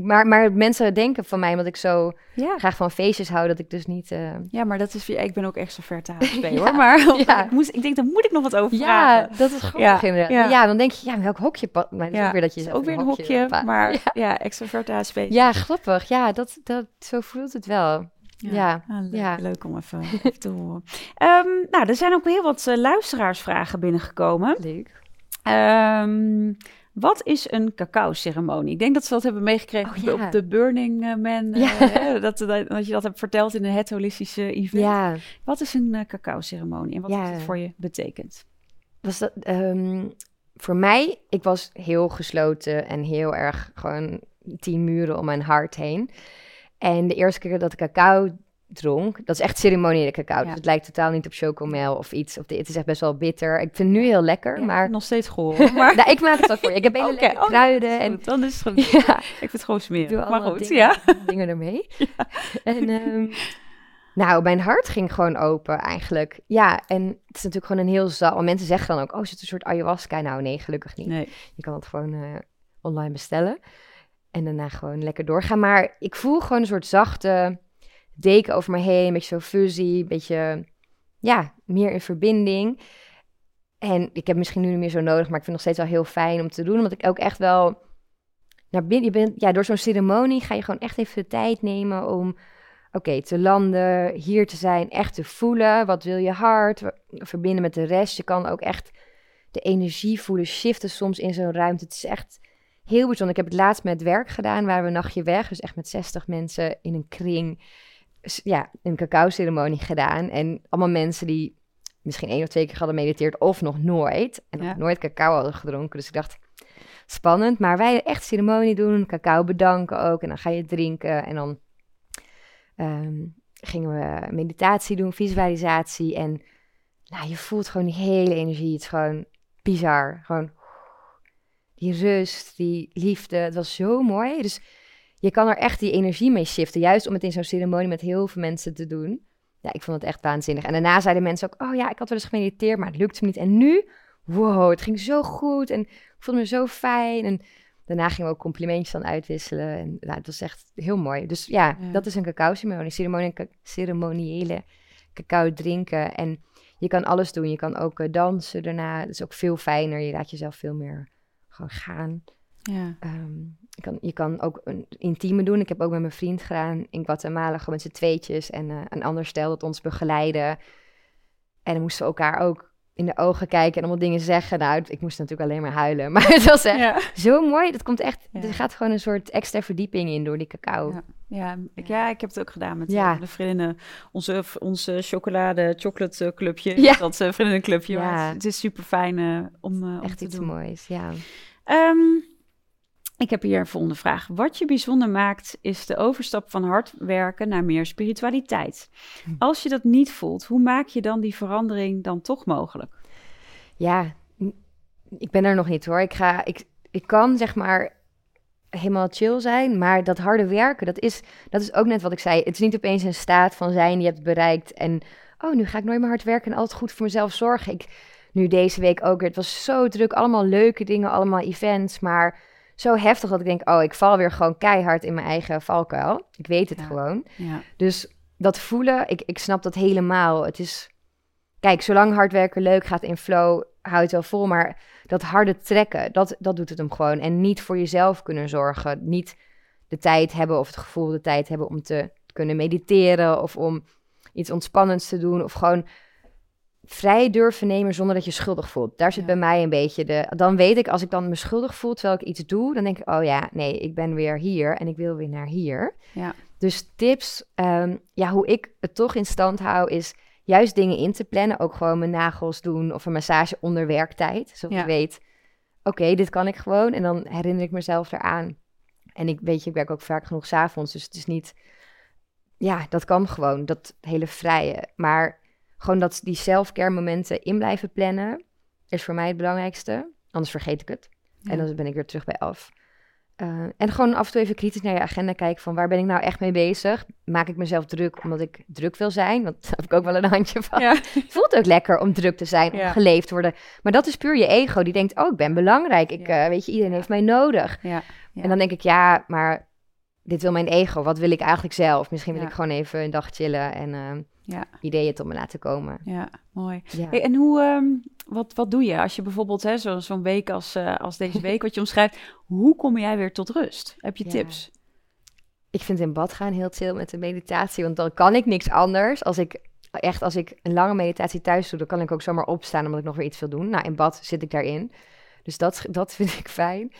B: maar, maar mensen denken van mij, omdat ik zo
A: Ja.
B: graag van feestjes hou, dat ik dus niet... eh,
A: Ja, maar dat is. Ik ben ook extravert HSP
B: Ja,
A: hoor. Maar
B: ja.
A: ik, moest, ik denk, daar moet ik nog wat over
B: Ja,
A: vragen.
B: dat is grappig
A: Ja,
B: inderdaad.
A: ja.
B: Ja. dan denk je, ja, welk hokje... Maar dat is
A: Ja,
B: ook weer dat je
A: is ook weer een hokje, maar
B: Ja.
A: ja, extravert HSP.
B: Ja, grappig. Ja, dat, dat, zo voelt het wel. Ja,
A: Ah, leuk,
B: ja.
A: leuk om even, even te horen. Ehm, nou, er zijn ook heel wat eh, luisteraarsvragen binnengekomen.
B: Leuk.
A: Ehm, wat is een cacao-ceremonie? Ik denk dat ze dat hebben meegekregen
B: Oh,
A: op de-
B: ja.
A: op de Burning eh, Man. eh,
B: Ja.
A: dat, dat, dat je dat hebt verteld in een het holistische event.
B: Ja,
A: Wat is een eh, cacao-ceremonie en wat heeft het voor je betekend?
B: was dat... ehm, voor mij, ik was heel gesloten en heel erg gewoon tien muren om mijn hart heen. En de eerste keer dat ik cacao dronk, dat is echt ceremoniële cacao.
A: Ja.
B: Dus het lijkt totaal niet op chocomel of iets. Of de, het is echt best wel bitter. Ik vind het nu heel lekker,
A: Ja,
B: maar...
A: nog steeds gehoord. Maar
B: nou, ik maak het wel voor je. Ik heb hele lekkere
A: oh,
B: kruiden en
A: Goed, dan is het goed.
B: Ja,
A: Ik vind het gewoon smerig. Maar goed,
B: dingen,
A: ja.
B: dingen ermee. En ehm, nou, mijn hart ging gewoon open eigenlijk. Ja, en het is natuurlijk gewoon een heel zaal. Want mensen zeggen dan ook, oh, is het een soort ayahuasca? Nou, nee, gelukkig niet.
A: Nee.
B: Je kan het gewoon eh, online bestellen. En daarna gewoon lekker doorgaan. Maar ik voel gewoon een soort zachte deken over me heen. Een beetje zo fuzzy, een beetje, ja, meer in verbinding. En ik heb misschien nu niet meer zo nodig, maar ik vind nog steeds wel heel fijn om te doen. Omdat ik ook echt wel naar binnen, je bent, ja, door zo'n ceremonie ga je gewoon echt even de tijd nemen om, oké, te landen, hier te zijn, echt te voelen. Wat wil je hart? Verbinden met de rest. Je kan ook echt de energie voelen, shiften soms in zo'n ruimte. Het is echt heel bijzonder. Ik heb het laatst met werk gedaan, waar we een nachtje weg, dus echt met 60 mensen in een kring, ja, een cacao-ceremonie gedaan. En allemaal mensen die misschien één of twee keer hadden mediteerd of nog nooit. En nog
A: Ja.
B: nooit cacao hadden gedronken. Dus ik dacht, spannend. Maar wij echt ceremonie doen, cacao bedanken ook. En dan ga je drinken en dan ehm, gingen we meditatie doen, visualisatie. En nou, je voelt gewoon die hele energie. Het is gewoon bizar. Gewoon die rust, die liefde. Het was zo mooi. Dus je kan er echt die energie mee shiften. Juist om het in zo'n ceremonie met heel veel mensen te doen. Ja, ik vond het echt waanzinnig. En daarna zeiden mensen ook, oh ja, ik had wel eens gemediteerd, maar het lukte me niet. En nu, wow, het ging zo goed en ik voelde me zo fijn. En daarna gingen we ook complimentjes dan uitwisselen. En nou, het was echt heel mooi. Dus ja,
A: Ja.
B: dat is een cacao-ceremonie. Ceremonie, ceremoniële cacao drinken. En je kan alles doen. Je kan ook eh, dansen daarna. Dat is ook veel fijner. Je laat jezelf veel meer gewoon gaan.
A: Ja.
B: Ehm, je, kan, je kan ook een intieme doen. Ik heb ook met mijn vriend gedaan in Guatemala, gewoon met z'n tweetjes. En eh, een ander stel dat ons begeleiden. En dan moesten we elkaar ook in de ogen kijken en allemaal dingen zeggen. Nou, ik moest natuurlijk alleen maar huilen. Maar het was echt
A: Ja.
B: zo mooi. Dat komt echt,
A: Ja.
B: er gaat gewoon een soort extra verdieping in door die cacao.
A: Ja. Ja, ik, ja, ik heb het ook gedaan met eh, de vriendinnen. Onze, onze chocolade chocolate eh, clubje.
B: Ja.
A: Dat uh, vriendenclubje.
B: Ja.
A: Het, het is super fijn om, eh, om
B: Echt
A: te
B: iets
A: doen.
B: moois, ja.
A: Ehm, ik heb hier een volgende vraag. Wat je bijzonder maakt, is de overstap van hard werken naar meer spiritualiteit.
B: Hm.
A: Als je dat niet voelt, hoe maak je dan die verandering dan toch mogelijk?
B: Ja, ik ben er nog niet hoor. Ik, ga, ik, ik kan zeg maar helemaal chill zijn, maar dat harde werken, dat is, dat is ook net wat ik zei. Het is niet opeens een staat van zijn die je hebt bereikt en oh, nu ga ik nooit meer hard werken en altijd goed voor mezelf zorgen. Ik, nu deze week ook weer, het was zo druk, allemaal leuke dingen, allemaal events, maar zo heftig dat ik denk, oh, ik val weer gewoon keihard in mijn eigen valkuil. Ik weet het
A: Ja.
B: gewoon.
A: Ja,
B: Dus dat voelen, ik, ik snap dat helemaal. Het is, kijk, zolang hard werken leuk gaat in flow, houdt het wel vol. Maar dat harde trekken, dat, dat doet het hem gewoon. En niet voor jezelf kunnen zorgen. Niet de tijd hebben of het gevoel de tijd hebben om te kunnen mediteren. Of om iets ontspannends te doen. Of gewoon vrij durven nemen zonder dat je schuldig voelt. Daar zit
A: Ja.
B: bij mij een beetje de... Dan weet ik, als ik dan me schuldig voel terwijl ik iets doe... dan denk ik, oh ja, nee, ik ben weer hier en ik wil weer naar hier.
A: ja,
B: Dus tips, ehm, ja, hoe ik het toch in stand hou, is juist dingen in te plannen. Ook gewoon mijn nagels doen of een massage onder werktijd. Zodat
A: Ja.
B: ik weet, oké, dit kan ik gewoon. En dan herinner ik mezelf eraan. En ik weet je, ik werk ook vaak genoeg s'avonds. Dus het is niet, ja, dat kan gewoon. Dat hele vrije. Maar gewoon dat die self-care momenten in blijven plannen, is voor mij het belangrijkste. Anders vergeet ik het.
A: ja.
B: En dan ben ik weer terug bij af. Eh, en gewoon af en toe even kritisch naar je agenda kijken van waar ben ik nou echt mee bezig? Maak ik mezelf druk omdat ik druk wil zijn? Want daar heb ik ook wel een handje van.
A: Ja.
B: Het voelt ook lekker om druk te zijn, om geleefd te worden. Maar dat is puur je ego die denkt, oh ik ben belangrijk. Ik, eh, weet je, iedereen heeft mij nodig. En dan denk ik, ja, maar dit wil mijn ego. Wat wil ik eigenlijk zelf? Misschien wil ik gewoon even een dag chillen en eh,
A: Ja.
B: ideeën tot me laten komen.
A: Ja, mooi.
B: Ja.
A: Hey, en hoe, ehm, wat, wat doe je als je bijvoorbeeld hè, zo, zo'n week als, eh, als deze week, wat je omschrijft, hoe kom jij weer tot rust? Heb je
B: Ja.
A: tips?
B: Ik vind in bad gaan heel chill met de meditatie, want dan kan ik niks anders. Als ik echt, als ik een lange meditatie thuis doe, dan kan ik ook zomaar opstaan omdat ik nog weer iets wil doen. Nou, in bad zit ik daarin. Dus dat, dat vind ik fijn.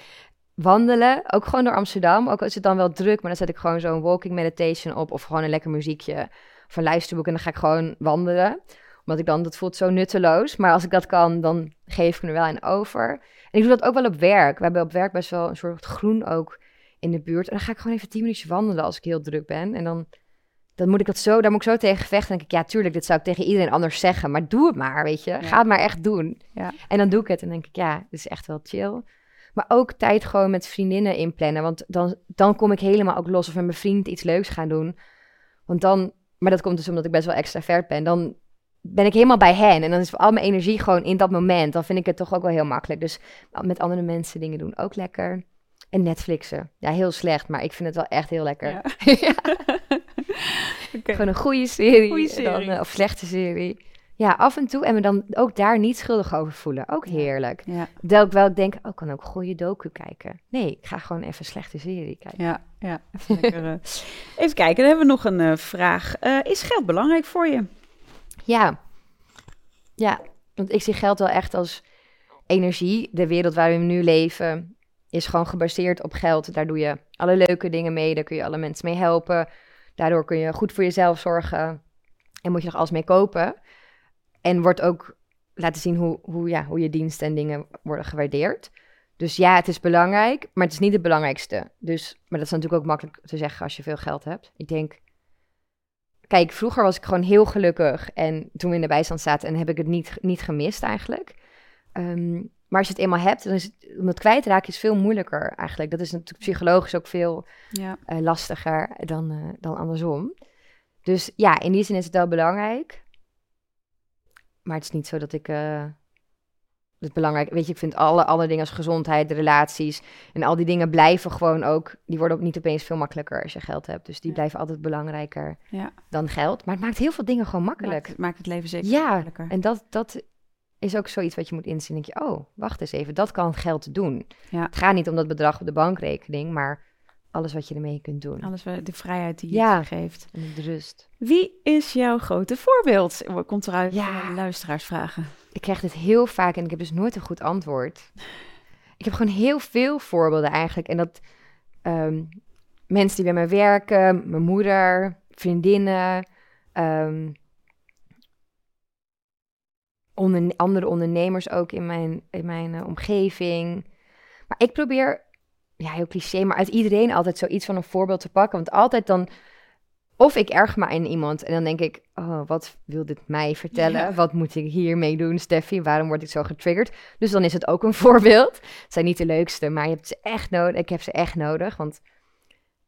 B: Wandelen, ook gewoon door Amsterdam. Ook al is het dan wel druk, maar dan zet ik gewoon zo'n walking meditation op of gewoon een lekker muziekje of een luisterboek en dan ga ik gewoon wandelen. Omdat ik dan, dat voelt zo nutteloos. Maar als ik dat kan, dan geef ik me er wel aan over. En ik doe dat ook wel op werk. We hebben op werk best wel een soort groen ook in de buurt. En dan ga ik gewoon even tien minuutjes wandelen als ik heel druk ben. En dan, dan moet ik dat zo, daar moet ik zo tegen vechten. Dan denk ik, ja, tuurlijk, dit zou ik tegen iedereen anders zeggen. Maar doe het maar, weet je. Ga het maar echt doen.
A: Ja.
B: En dan doe ik het en denk ik, ja, dit is echt wel chill. Maar ook tijd gewoon met vriendinnen inplannen. Want dan, dan kom ik helemaal ook los of met mijn vriend iets leuks gaan doen. Want dan, maar dat komt dus omdat ik best wel extravert ben. Dan ben ik helemaal bij hen. En dan is al mijn energie gewoon in dat moment. Dan vind ik het toch ook wel heel makkelijk. Dus met andere mensen dingen doen ook lekker. En Netflixen. Ja, heel slecht, maar ik vind het wel echt heel lekker.
A: Ja.
B: Gewoon een goede serie.
A: Goeie
B: Dan, eh, of slechte serie. Ja, af en toe. En me dan ook daar niet schuldig over voelen. Ook heerlijk.
A: Ja,
B: Dat ik wel denk, oh, ik kan ook goede docu kijken. Nee, ik ga gewoon even een slechte serie kijken.
A: ja, ja. Even, lekker, eh. even kijken, dan hebben we nog een eh, vraag. Eh, is geld belangrijk voor je?
B: Ja. Ja, want ik zie geld wel echt als energie. De wereld waar we nu leven is gewoon gebaseerd op geld. Daar doe je alle leuke dingen mee. Daar kun je alle mensen mee helpen. Daardoor kun je goed voor jezelf zorgen. En moet je nog alles mee kopen. En wordt ook laten zien hoe, hoe, ja, hoe je diensten en dingen worden gewaardeerd. Dus ja, het is belangrijk, maar het is niet het belangrijkste. Dus, maar dat is natuurlijk ook makkelijk te zeggen als je veel geld hebt. Ik denk, kijk, vroeger was ik gewoon heel gelukkig. En toen we in de bijstand zaten, en heb ik het niet, niet gemist eigenlijk. Ehm, maar als je het eenmaal hebt, dan is het, om het kwijtraken is veel moeilijker eigenlijk. Dat is natuurlijk psychologisch ook veel
A: Ja,
B: eh, lastiger dan, eh, dan andersom. Dus ja, in die zin is het wel belangrijk. Maar het is niet zo dat ik eh, het belangrijk. Weet je, ik vind alle, alle dingen als gezondheid, relaties en al die dingen blijven gewoon ook. Die worden ook niet opeens veel makkelijker als je geld hebt. Dus die
A: Ja.
B: blijven altijd belangrijker
A: Ja.
B: dan geld. Maar het maakt heel veel dingen gewoon makkelijk.
A: Maakt, maakt het leven zeker
B: Ja,
A: makkelijker.
B: en dat, dat is ook zoiets wat je moet inzien. Denk je, oh, wacht eens even, dat kan geld doen.
A: Ja.
B: Het gaat niet om dat bedrag op de bankrekening, maar alles wat je ermee kunt doen.
A: Alles we- de vrijheid die je
B: Ja.
A: geeft.
B: En de rust.
A: Wie is jouw grote voorbeeld? Komt eruit
B: Ja.
A: luisteraarsvragen.
B: Ik krijg dit heel vaak en ik heb dus nooit een goed antwoord. Ik heb gewoon heel veel voorbeelden eigenlijk. En dat ehm, mensen die bij mij werken, mijn moeder, vriendinnen, ehm, onderne- andere ondernemers ook in mijn, in mijn eh, omgeving. Maar ik probeer, ja, heel cliché, maar uit iedereen altijd zoiets van een voorbeeld te pakken. Want altijd dan, of ik erg me aan iemand en dan denk ik, oh, wat wil dit mij vertellen?
A: Ja.
B: Wat moet ik hiermee doen, Steffi? Waarom word ik zo getriggerd? Dus dan is het ook een voorbeeld. Het zijn niet de leukste, maar je hebt ze echt nodig. Ik heb ze echt nodig, want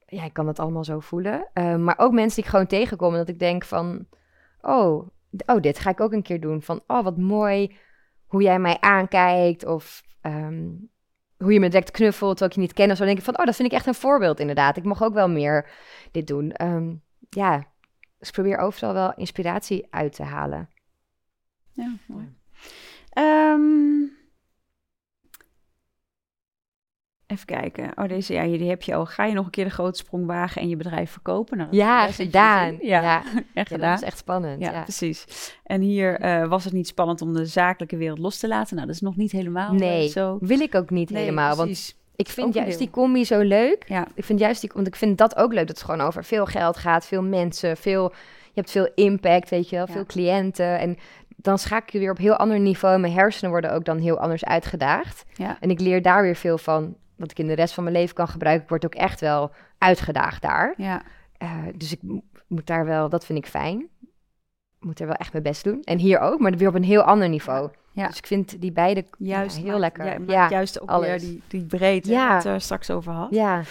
B: ja, ik kan dat allemaal zo voelen. Eh, maar ook mensen die ik gewoon tegenkom en dat ik denk van, oh, oh, dit ga ik ook een keer doen. Van, oh, wat mooi hoe jij mij aankijkt of ehm, hoe je me direct knuffelt ik je niet ken. of Zo denk ik van, oh, dat vind ik echt een voorbeeld inderdaad. Ik mag ook wel meer dit doen. Ehm, ja, dus probeer overal wel inspiratie uit te halen.
A: Ja, mooi. Ehm, even kijken. Oh, deze ja, die heb je al. Ga je nog een keer de grote sprong wagen en je bedrijf verkopen? Nou,
B: Ja, gedaan.
A: Ja,
B: ja.
A: echt
B: Ja, dat
A: gedaan.
B: is echt spannend.
A: Ja,
B: Ja,
A: precies. En hier eh, was het niet spannend om de zakelijke wereld los te laten. Nou, dat is nog niet helemaal eh,
B: Nee,
A: zo.
B: wil ik ook niet
A: Nee,
B: helemaal. Want
A: precies.
B: ik
A: ook
B: vind juist die combi zo leuk.
A: Ja,
B: Ik vind juist die, want ik vind dat ook leuk dat het gewoon over veel geld gaat, veel mensen, veel, je hebt veel impact, weet je wel,
A: Ja.
B: veel cliënten. En dan schakel je weer op heel ander niveau. Mijn hersenen worden ook dan heel anders uitgedaagd.
A: ja,
B: En ik leer daar weer veel van, wat ik in de rest van mijn leven kan gebruiken. Ik word ook echt wel uitgedaagd daar.
A: ja.
B: Eh, dus ik mo- moet daar wel, dat vind ik fijn. Ik moet er wel echt mijn best doen. En hier ook, maar weer op een heel ander niveau.
A: Ja.
B: Dus ik vind die beide
A: Juist
B: ja, heel
A: maakt-
B: lekker.
A: Ja,
B: Ja, ja,
A: juist ook
B: alles.
A: weer die, die breedte
B: Ja.
A: waar het er straks over had.
B: ja.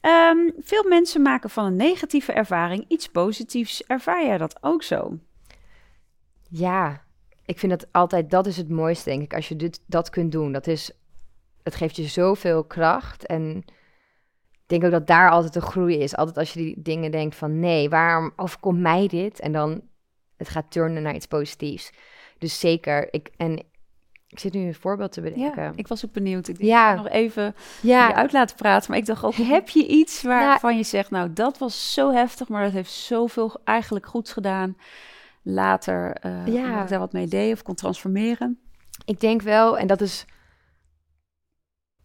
A: Ehm, veel mensen maken van een negatieve ervaring iets positiefs. Ervaar jij dat ook zo?
B: ik vind dat altijd, dat is het mooiste, denk ik, als je dit, dat kunt doen. Dat is, het geeft je zoveel kracht en ik denk ook dat daar altijd de groei is. Altijd als je die dingen denkt van, nee, waarom overkomt mij dit? En dan, het gaat turnen naar iets positiefs. Dus zeker, ik, en ik zit nu een voorbeeld te bedenken.
A: Ja, ik was ook benieuwd. Ik denk,
B: Ja.
A: nog even
B: ja,
A: je uit laten praten. Maar ik dacht ook, heb je iets waarvan je zegt... nou, dat was zo heftig, maar dat heeft zoveel eigenlijk goeds gedaan... later, eh
B: Ja.
A: ik daar wat mee deed of kon transformeren.
B: Ik denk wel, en dat is.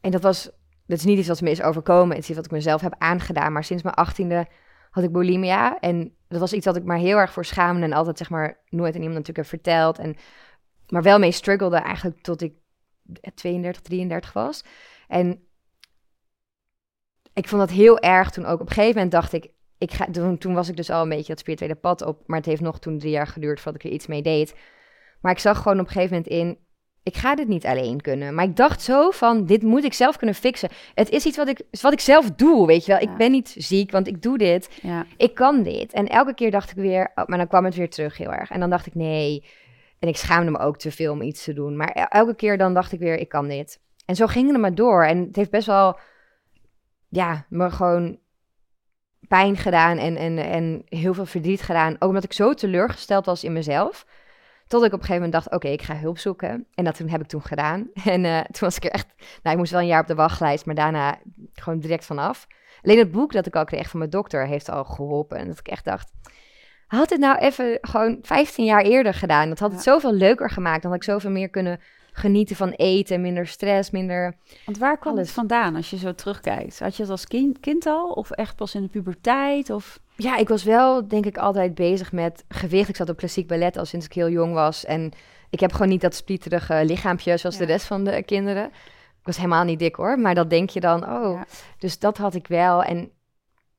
B: En dat was. Dat is niet iets wat me is overkomen. Het is iets wat ik mezelf heb aangedaan. Maar sinds mijn achttiende had ik bulimia. En dat was iets wat ik maar heel erg voor schaamde. En altijd zeg maar nooit aan iemand natuurlijk heb verteld. En, maar wel mee struggelde eigenlijk tot ik 32, 33 was. En ik vond dat heel erg toen ook. Op een gegeven moment dacht ik. ik ga, toen, toen was ik dus al een beetje dat spirituele pad op. Maar het heeft nog toen drie jaar geduurd voordat ik er iets mee deed. Maar ik zag gewoon op een gegeven moment in ik ga dit niet alleen kunnen. Maar ik dacht zo van, dit moet ik zelf kunnen fixen. Het is iets wat ik, wat ik zelf doe, weet je wel.
A: Ja.
B: Ik ben niet ziek, want ik doe dit.
A: Ja,
B: Ik kan dit. En elke keer dacht ik weer, oh, maar dan kwam het weer terug heel erg. En dan dacht ik, nee. En ik schaamde me ook te veel om iets te doen. Maar el- elke keer dan dacht ik weer, ik kan dit. En zo ging het maar door. En het heeft best wel, ja, me gewoon pijn gedaan en, en, en heel veel verdriet gedaan. Ook omdat ik zo teleurgesteld was in mezelf. Tot ik op een gegeven moment dacht, oké, ik ga hulp zoeken. En dat toen heb ik toen gedaan. En eh, toen was ik er echt... Nou, ik moest wel een jaar op de wachtlijst, maar daarna gewoon direct vanaf. Alleen het boek dat ik al kreeg van mijn dokter heeft al geholpen. En dat ik echt dacht, had het nou even gewoon 15 jaar eerder gedaan. Dat had het
A: Ja.
B: zoveel leuker gemaakt. Dan had ik zoveel meer kunnen genieten van eten, minder stress, minder...
A: want waar kwam
B: Alles.
A: het vandaan als je zo terugkijkt? Had je het als kind, kind al of echt pas in de puberteit? Of...
B: Ja, ik was wel denk ik altijd bezig met gewicht. Ik zat op klassiek ballet al sinds ik heel jong was. En ik heb gewoon niet dat splieterige lichaampje zoals
A: Ja.
B: de rest van de kinderen. Ik was helemaal niet dik hoor, maar dat denk je dan, oh.
A: Ja.
B: Dus dat had ik wel. En,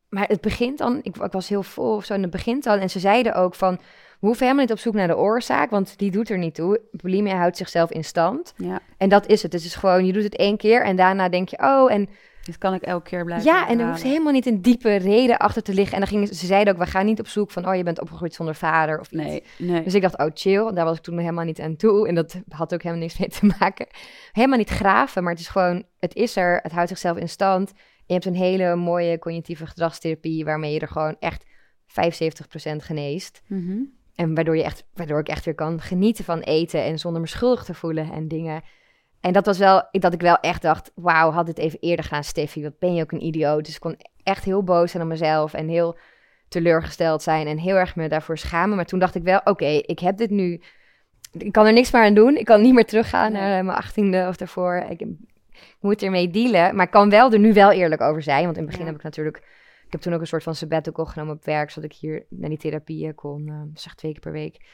B: maar het begint dan, ik, ik was heel vol of zo, en het begint dan. En ze zeiden ook van, we hoeven helemaal niet op zoek naar de oorzaak, want die doet er niet toe. Bulimia houdt zichzelf in stand.
A: Ja,
B: En dat is het. Het is gewoon, je doet het één keer en daarna denk je, oh, en
A: Dit kan ik elke keer blijven
B: Ja, en er hoeft helemaal niet een diepe reden achter te liggen. En dan gingen, ze zeiden ook, we gaan niet op zoek van, oh, je bent opgegroeid zonder vader of iets.
A: Nee, nee.
B: Dus ik dacht, oh chill, daar was ik toen helemaal niet aan toe. En dat had ook helemaal niks mee te maken. Helemaal niet graven, maar het is gewoon, het is er, het houdt zichzelf in stand. je hebt een hele mooie cognitieve gedragstherapie, waarmee je er gewoon echt 75% geneest.
A: Mhm.
B: En waardoor, je echt, waardoor ik echt weer kan genieten van eten en zonder me schuldig te voelen en dingen. En dat was wel, dat ik wel echt dacht, wauw, had dit even eerder gaan, Steffi, wat ben je ook een idioot. Dus ik kon echt heel boos zijn op mezelf en heel teleurgesteld zijn en heel erg me daarvoor schamen. Maar toen dacht ik wel, oké, ik heb dit nu, ik kan er niks meer aan doen. Ik kan niet meer teruggaan
A: Nee.
B: naar mijn achttiende of daarvoor. Ik, ik moet ermee dealen, maar ik kan wel er nu wel eerlijk over zijn. Want in het begin
A: Ja.
B: heb ik natuurlijk, ik heb toen ook een soort van sabbatical genomen op werk, zodat ik hier naar die therapieën kon, eh, zeg twee keer per week.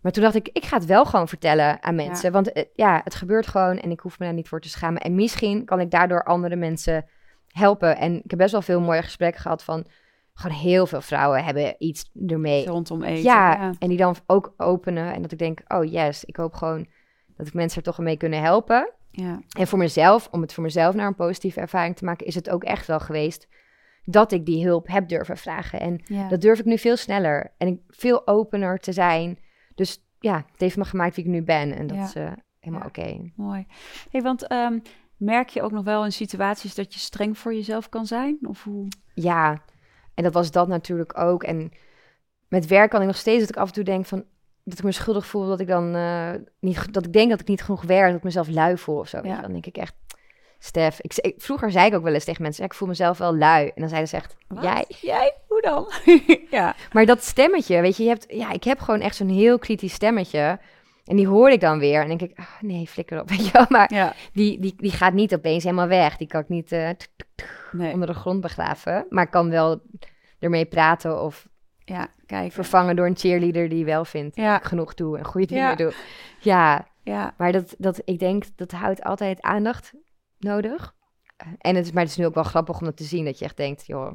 B: Maar toen dacht ik, ik ga het wel gewoon vertellen aan mensen. Want eh, ja, het gebeurt gewoon en ik hoef me daar niet voor te schamen. En misschien kan ik daardoor andere mensen helpen. En ik heb best wel veel mooie gesprekken gehad van... Gewoon heel veel vrouwen hebben iets ermee.
A: Rondom eten.
B: Ja, en die dan ook openen. En dat ik denk, oh yes, ik hoop gewoon dat ik mensen er toch mee kunnen helpen.
A: ja.
B: En voor mezelf, om het voor mezelf naar een positieve ervaring te maken... is het ook echt wel geweest dat ik die hulp heb durven vragen. En
A: ja.
B: dat durf ik nu veel sneller en ik, veel opener te zijn. Dus ja, het heeft me gemaakt wie ik nu ben. En dat
A: Ja.
B: is eh, helemaal oké.
A: Mooi. Hey, want ehm, merk je ook nog wel in situaties dat je streng voor jezelf kan zijn? Of hoe?
B: Ja, en dat was dat natuurlijk ook. En met werk kan ik nog steeds dat ik af en toe denk van... dat ik me schuldig voel dat ik dan eh, niet... dat ik denk dat ik niet genoeg werk, dat ik mezelf lui voel of zo.
A: Ja.
B: Dan denk ik echt... Stef, ik, ik- vroeger zei ik ook wel eens tegen mensen... ja, ik voel mezelf wel lui. En dan zeiden ze echt,
A: Wat?
B: jij?
A: Jij? Hoe dan? ja.
B: Maar dat stemmetje, weet je, je hebt, ja, ik heb gewoon echt zo'n heel kritisch stemmetje. En die hoor ik dan weer. En denk ik, ah, nee, flikker op, weet je wel. Maar
A: Ja.
B: die, die, die gaat niet opeens helemaal weg. Die kan ik niet eh,
A: Nee.
B: onder de grond begraven. Maar kan wel ermee praten of
A: Ja, kijk.
B: vervangen door een cheerleader die wel vindt
A: Ja.
B: genoeg doe en goede
A: Ja.
B: dingen doe. Ja,
A: Ja.
B: maar dat, dat, ik denk, dat houdt altijd aandacht nodig. En het, is- maar het is nu ook wel grappig om dat te zien. Dat je echt denkt, joh,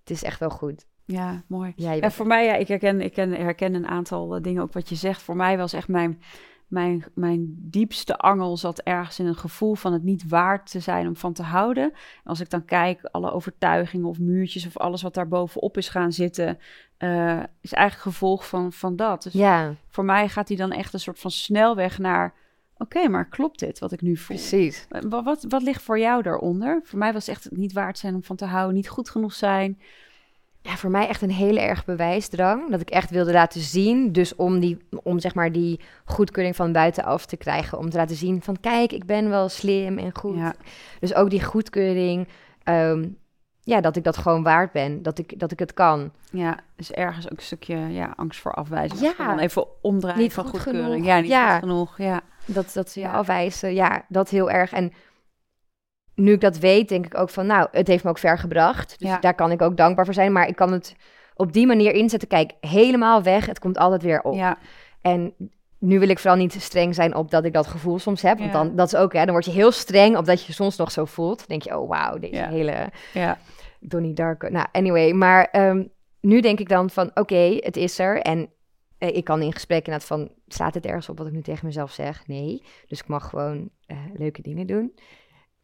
B: het is echt wel goed.
A: Ja, mooi.
B: Ja, bent-
A: voor mij, ja, ik herken, ik herken, een aantal eh, dingen ook wat je zegt. Voor mij was echt mijn, mijn, mijn diepste angel zat ergens in een gevoel van het niet waard te zijn om van te houden. En als ik dan kijk, alle overtuigingen of muurtjes of alles wat daar bovenop is gaan zitten, eh, is eigenlijk gevolg van, van dat. Dus
B: ja,
A: voor mij gaat hij dan echt een soort van snelweg naar, oké, maar klopt dit wat ik nu voel?
B: precies.
A: Eh, Wat, wat, wat ligt voor jou daaronder? Voor mij was het echt het niet waard zijn om van te houden, niet goed genoeg zijn.
B: ja, voor mij echt een hele erg bewijsdrang. Dat ik echt wilde laten zien. Dus om, die, om zeg maar die goedkeuring van buitenaf te krijgen. Om te laten zien van kijk, ik ben wel slim en goed.
A: Ja,
B: Dus ook die goedkeuring. ehm, ja, dat ik dat gewoon waard ben. Dat ik, dat ik het kan.
A: ja, dus ergens ook een stukje ja, angst voor afwijzing.
B: Ja.
A: Even omdraaien
B: Niet
A: van
B: goed
A: goedkeuring.
B: genoeg.
A: Ja, niet
B: Ja.
A: goed genoeg. Ja,
B: Dat, dat ze je
A: Ja.
B: afwijzen. Ja, dat heel erg. En nu ik dat weet, denk ik ook van nou, het heeft me ook ver gebracht. Dus
A: Ja.
B: daar kan ik ook dankbaar voor zijn. Maar ik kan het op die manier inzetten. Kijk, helemaal weg. Het komt altijd weer op.
A: ja,
B: En nu wil ik vooral niet streng zijn op dat ik dat gevoel soms heb. Want dan, dat is ook, hè, dan word je heel streng op dat je soms nog zo voelt. Dan denk je, oh wauw, deze hele
A: ja,
B: Donnie Darko. Nou, anyway. Maar ehm, nu denk ik dan van, oké, het is er. En ik kan in gesprek inderdaad van, slaat het ergens op wat ik nu tegen mezelf zeg? Nee. Dus ik mag gewoon eh, leuke dingen doen.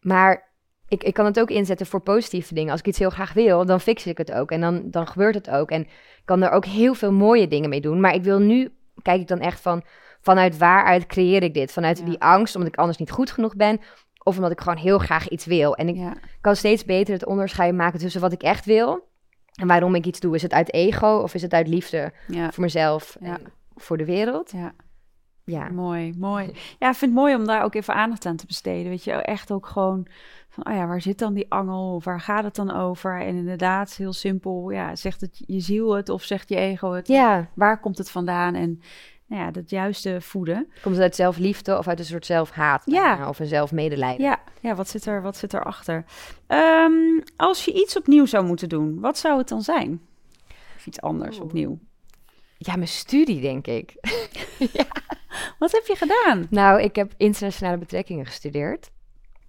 B: Maar ik, ik kan het ook inzetten voor positieve dingen. Als ik iets heel graag wil, dan fix ik het ook. En dan, dan gebeurt het ook. En kan er ook heel veel mooie dingen mee doen. Maar ik wil nu, kijk ik dan echt van, vanuit waaruit creëer ik dit? Vanuit
A: Ja.
B: die angst, omdat ik anders niet goed genoeg ben. Of omdat ik gewoon heel graag iets wil. En ik
A: ja,
B: kan steeds beter het onderscheid maken tussen wat ik echt wil en waarom ik iets doe. Is het uit ego of is het uit liefde
A: ja,
B: voor mezelf en voor de wereld?
A: ja.
B: Ja,
A: Mooi, mooi. Ja, ik vind het mooi om daar ook even aandacht aan te besteden. Weet je, echt ook gewoon van, oh ja, waar zit dan die angel? Of waar gaat het dan over? En inderdaad, heel simpel, ja, zegt het je ziel het of zegt je ego het?
B: ja.
A: Waar komt het vandaan? En nou ja, dat juiste voeden.
B: Komt het uit zelfliefde of uit een soort zelfhaat?
A: Ja.
B: Of een zelfmedelijden?
A: Ja, ja wat, zit er, wat zit erachter? Ehm als je iets opnieuw zou moeten doen, wat zou het dan zijn? Of iets anders opnieuw.
B: Ja, mijn studie denk ik.
A: Wat heb je gedaan?
B: Nou, ik heb internationale betrekkingen gestudeerd.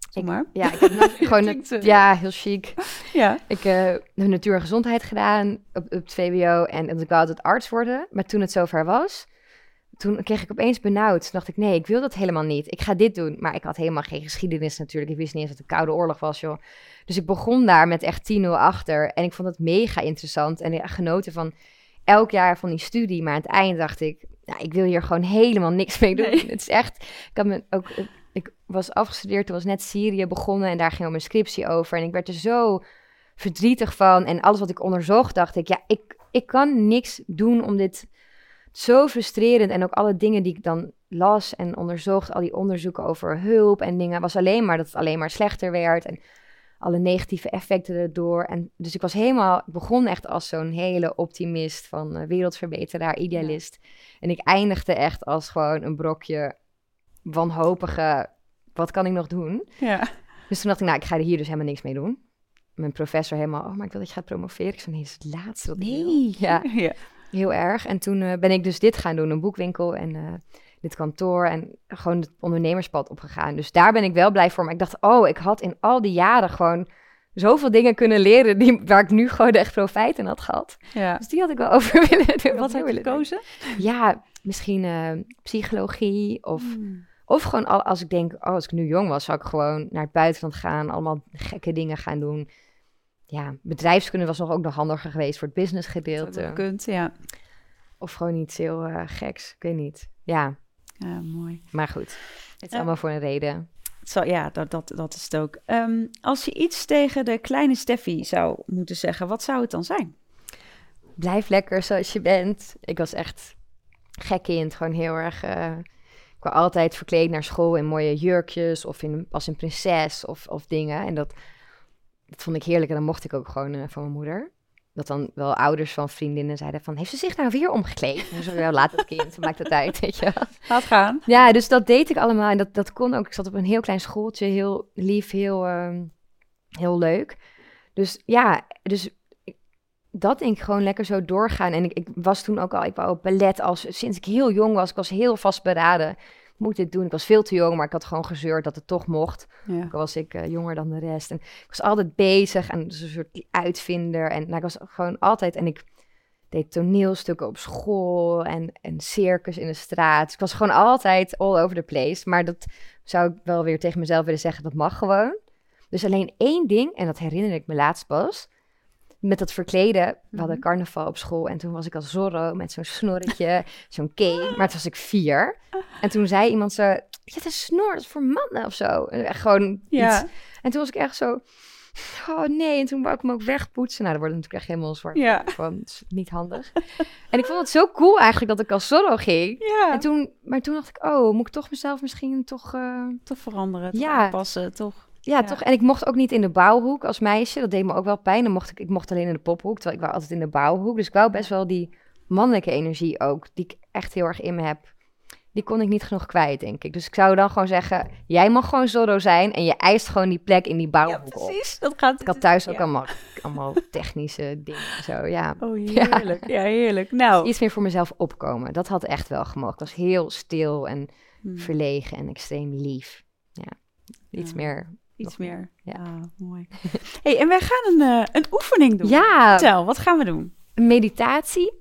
A: Zeg maar.
B: Ja, ik heb gewoon
A: eh,
B: ja, heel chic.
A: Ja.
B: Ik eh, heb natuur en gezondheid gedaan op, op het VWO en ik wou altijd arts worden. Maar toen het zover was, toen kreeg ik opeens benauwd. Toen dacht ik, nee, ik wil dat helemaal niet. Ik ga dit doen. Maar ik had helemaal geen geschiedenis natuurlijk. Ik wist niet eens dat de Koude Oorlog was, joh. Dus ik begon daar met echt 10-0 achter. En ik vond het mega interessant. En ik genoten van elk jaar van die studie. Maar aan het eind dacht ik, nou, ik wil hier gewoon helemaal niks mee doen. Het is echt, ik had me ook, ik was afgestudeerd, toen was net Syrië begonnen en daar ging mijn scriptie over. En ik werd er zo verdrietig van. En alles wat ik onderzocht, dacht ik, ja, ik, ik kan niks doen om dit zo frustrerend. En ook alle dingen die ik dan las en onderzocht, al die onderzoeken over hulp en dingen, was alleen maar dat het alleen maar slechter werd. En alle negatieve effecten erdoor. En dus ik was helemaal, ik begon echt als zo'n hele optimist van uh, wereldverbeteraar, idealist. En ik eindigde echt als gewoon een brokje wanhopige, wat kan ik nog doen?
A: Ja.
B: Dus toen dacht ik, nou, ik ga er hier dus helemaal niks mee doen. Mijn professor helemaal, oh, maar ik wil dat je gaat promoveren. Ik zei, nee, dat is het laatste wat ik wil.
A: Nee.
B: Ja,
A: ja.
B: Heel erg. En toen uh, ben ik dus dit gaan doen, een boekwinkel en uh, dit kantoor en gewoon het ondernemerspad opgegaan. Dus daar ben ik wel blij voor. Maar ik dacht, oh, ik had in al die jaren gewoon zoveel dingen kunnen leren die, waar ik nu gewoon echt profijt in had gehad.
A: ja.
B: Dus die had ik wel over willen doen.
A: Wat heb je gekozen?
B: Ja, misschien uh, psychologie of...
A: Hmm.
B: Of gewoon al, als ik denk, oh, als ik nu jong was, zou ik gewoon naar het buitenland gaan, allemaal gekke dingen gaan doen. Ja, bedrijfskunde was nog ook nog handiger geweest voor het business gedeelte.
A: kunt, ja.
B: Of gewoon iets heel uh, geks, ik weet niet. Ja,
A: ja. Mooi.
B: maar goed. Het is allemaal voor een reden.
A: Zo, ja, dat, dat, dat is het ook. Ehm, als je iets tegen de kleine Steffi zou moeten zeggen, wat zou het dan zijn?
B: Blijf lekker zoals je bent. Ik was echt gek kind, gewoon heel erg... eh, ik kwam altijd verkleed naar school in mooie jurkjes of in, als een prinses of, of dingen. En dat, dat vond ik heerlijk en dan mocht ik ook gewoon eh, van mijn moeder. Dat dan wel ouders van vriendinnen zeiden van... heeft ze zich nou weer omgekleed? En zo, ja, laat het kind, maakt het uit, weet je.
A: Laat gaan.
B: Ja, dus dat deed ik allemaal. En dat, dat kon ook. Ik zat op een heel klein schooltje, heel lief, heel, ehm, heel leuk. Dus ja, dus dat denk ik gewoon lekker zo doorgaan. En ik, ik was toen ook al, ik wou op ballet als sinds ik heel jong was. Ik was heel vastberaden. Moet dit doen. Ik was veel te jong, maar ik had gewoon gezeurd dat het toch mocht.
A: Ja.
B: Ook al was ik eh, jonger dan de rest. En ik was altijd bezig en dus een soort uitvinder. En nou, ik was gewoon altijd... En ik deed toneelstukken op school en, en circus in de straat. Dus ik was gewoon altijd all over the place. Maar dat zou ik wel weer tegen mezelf willen zeggen, dat mag gewoon. Dus alleen één ding, en dat herinner ik me laatst pas... Met dat verkleden, we hadden
A: Mhm.
B: carnaval op school en toen was ik als Zorro met zo'n snorretje, zo'n cane. Maar toen was ik vier. En toen zei iemand zo, je hebt een snor, dat is voor mannen of zo. En Echt gewoon iets
A: Ja.
B: en toen was ik echt zo, oh nee. En toen wou ik hem ook wegpoetsen. Nou, dan wordt natuurlijk echt helemaal zwart.
A: Ja.
B: Is niet handig. en ik vond het zo cool eigenlijk dat ik als Zorro ging.
A: Ja.
B: En toen, maar toen dacht ik, oh, moet ik toch mezelf misschien toch... eh,
A: toch veranderen, toch
B: Ja.
A: aanpassen, toch?
B: Ja,
A: Ja.
B: toch. En ik mocht ook niet in de bouwhoek als meisje. Dat deed me ook wel pijn. Dan mocht ik, ik mocht alleen in de pophoek, terwijl ik wou altijd in de bouwhoek. Dus ik wou best wel die mannelijke energie ook, die ik echt heel erg in me heb. Die kon ik niet genoeg kwijt, denk ik. Dus ik zou dan gewoon zeggen, jij mag gewoon Zorro zijn en je eist gewoon die plek in die
A: Ja,
B: bouwhoek op.
A: precies. Dat gaat.
B: Ik had thuis ook
A: Ja.
B: allemaal, allemaal technische dingen en zo, ja.
A: Oh, heerlijk. Ja, heerlijk. Nou,
B: Iets meer voor mezelf opkomen. Dat had echt wel gemogen. Ik was heel stil en
A: hmm,
B: verlegen en extreem lief. Ja, iets
A: Ja.
B: meer.
A: Iets
B: nog
A: meer.
B: Ja.
A: Ah, mooi. hey, en wij gaan een, eh, een oefening doen.
B: Ja,
A: Vertel, wat gaan we doen?
B: meditatie.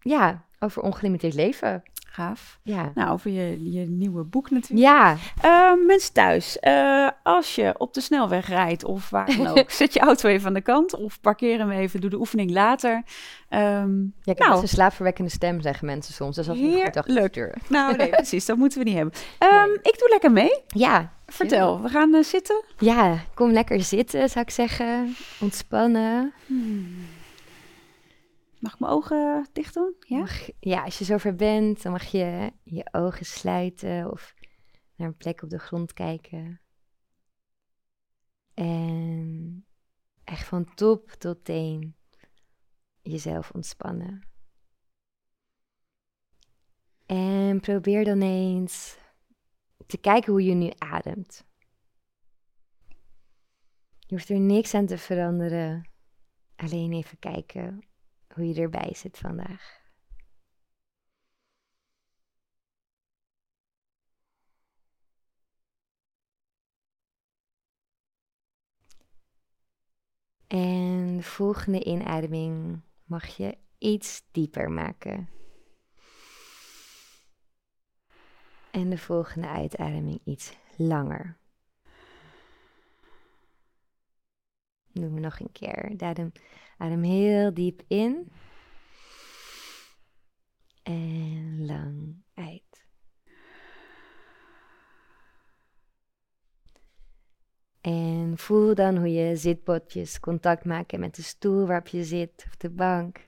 B: Ja, over ongelimiteerd leven.
A: Gaaf.
B: Ja.
A: Nou, over je, je nieuwe boek natuurlijk.
B: Ja,
A: Eh, mensen thuis, eh, als je op de snelweg rijdt of waar dan ook, zet je auto even aan de kant of parkeer hem even, doe de oefening later. Ehm,
B: ja ik
A: Nou.
B: een slaapverwekkende stem, zeggen mensen soms. Dus dat is een goed sturen.
A: nou, nee, precies, dat moeten we niet hebben. Ehm, Ik doe lekker mee.
B: Ja,
A: Vertel, we gaan eh, zitten.
B: ja, kom lekker zitten, zou ik zeggen. Ontspannen.
A: Mag ik mijn ogen dicht doen? Ja?
B: Mag- ja, als je zover bent, dan mag je je ogen sluiten of naar een plek op de grond kijken. En echt van top tot teen jezelf ontspannen. En probeer dan eens te kijken hoe je nu ademt. Je hoeft er niks aan te veranderen. Alleen even kijken hoe je erbij zit vandaag. En de volgende inademing mag je iets dieper maken. En de volgende uitademing iets langer. Doen we nog een keer. Adem, adem heel diep in. En lang uit. En voel dan hoe je zitbotjes contact maken met de stoel waarop je zit of de bank.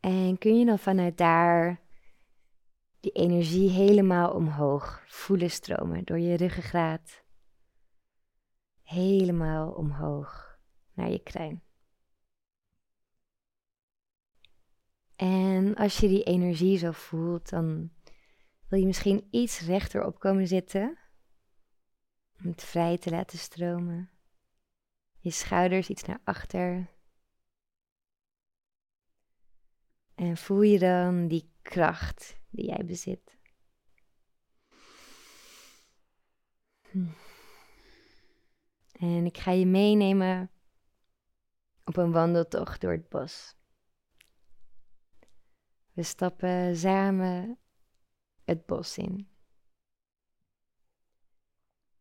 B: En kun je dan vanuit daar die energie helemaal omhoog voelen stromen door je ruggengraat. Helemaal omhoog naar je kruin. En als je die energie zo voelt, dan wil je misschien iets rechterop komen zitten. Om het vrij te laten stromen. Je schouders iets naar achter. En voel je dan die kracht die jij bezit. Hm. En ik ga je meenemen op een wandeltocht door het bos. We stappen samen het bos in.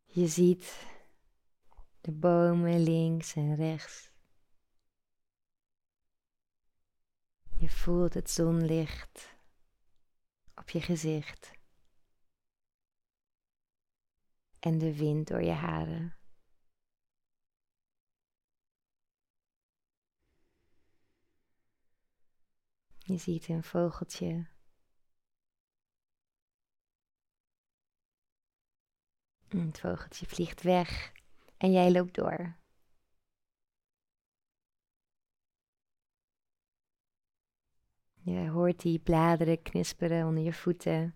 B: Je ziet de bomen links en rechts. Je voelt het zonlicht op je gezicht. En de wind door je haren. Je ziet een vogeltje. Het vogeltje vliegt weg en jij loopt door. Je hoort die bladeren knisperen onder je voeten.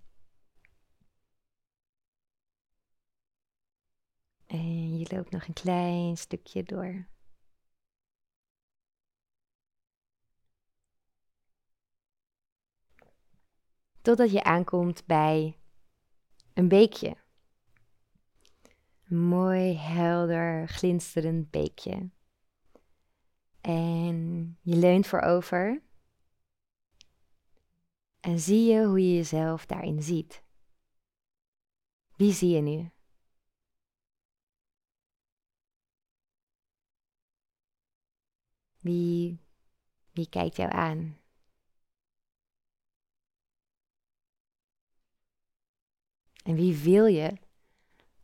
B: En je loopt nog een klein stukje door. Totdat je aankomt bij een beekje. Een mooi, helder, glinsterend beekje. En je leunt voorover en zie je hoe je jezelf daarin ziet. Wie zie je nu? Wie, wie kijkt jou aan? En wie wil je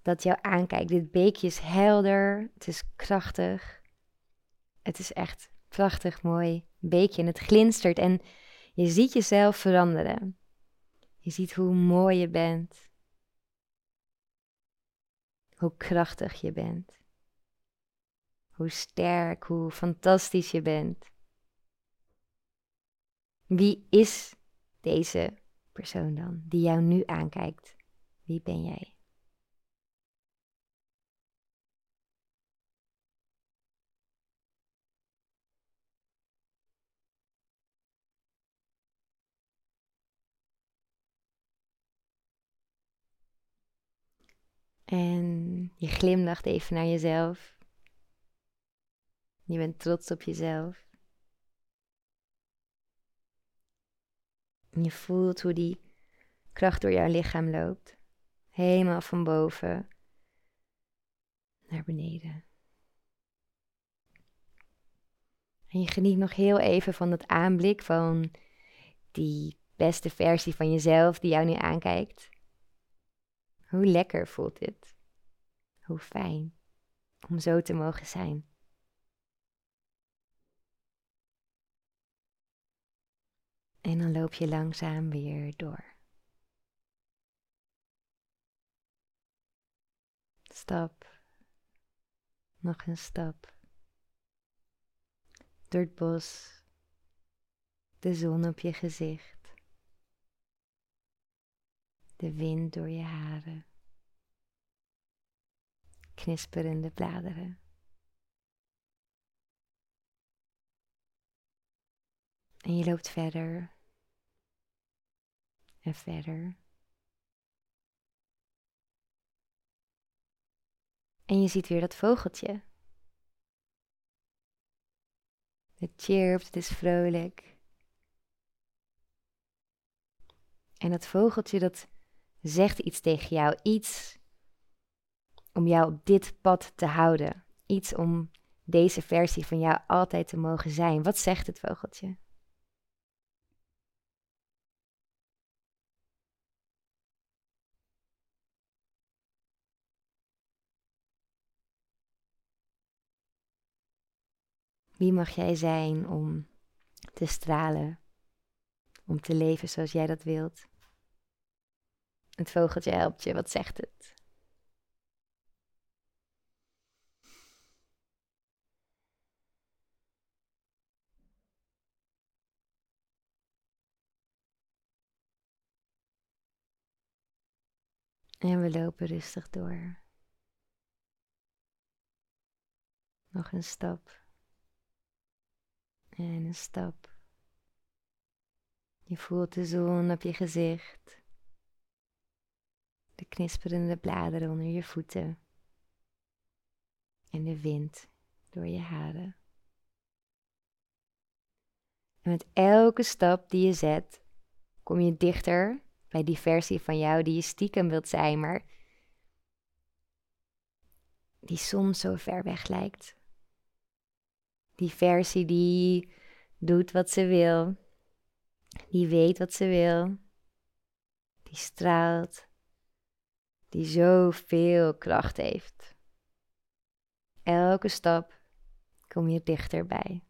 B: dat jou aankijkt? Dit beekje is helder, het is krachtig. Het is echt prachtig mooi beekje en het glinstert en je ziet jezelf veranderen. Je ziet hoe mooi je bent. Hoe krachtig je bent. Hoe sterk, hoe fantastisch je bent. Wie is deze persoon dan die jou nu aankijkt? Wie ben jij? En je glimlacht even naar jezelf. Je bent trots op jezelf. En je voelt hoe die kracht door jouw lichaam loopt. Helemaal van boven naar beneden. En je geniet nog heel even van het aanblik van die beste versie van jezelf die jou nu aankijkt. Hoe lekker voelt dit? Hoe fijn om zo te mogen zijn. En dan loop je langzaam weer door. Stap. Nog een stap. Door het bos. De zon op je gezicht de wind door je haren, knisperende bladeren. En je loopt verder en verder. En je ziet weer dat vogeltje. Het chirpt, het is vrolijk. En dat vogeltje dat zegt iets tegen jou, iets om jou op dit pad te houden. Iets om deze versie van jou altijd te mogen zijn. Wat zegt het vogeltje? Wie mag jij zijn om te stralen, om te leven zoals jij dat wilt? Het vogeltje helpt je, wat zegt het? En we lopen rustig door. Nog een stap. En een stap. Je voelt de zon op je gezicht. De knisperende bladeren onder je voeten. En de wind door je haren. En met elke stap die je zet, kom je dichter bij die versie van jou die je stiekem wilt zijn, maar die soms zo ver weg lijkt. Die versie die doet wat ze wil, die weet wat ze wil, die straalt, die zoveel kracht heeft. Elke stap kom je dichterbij.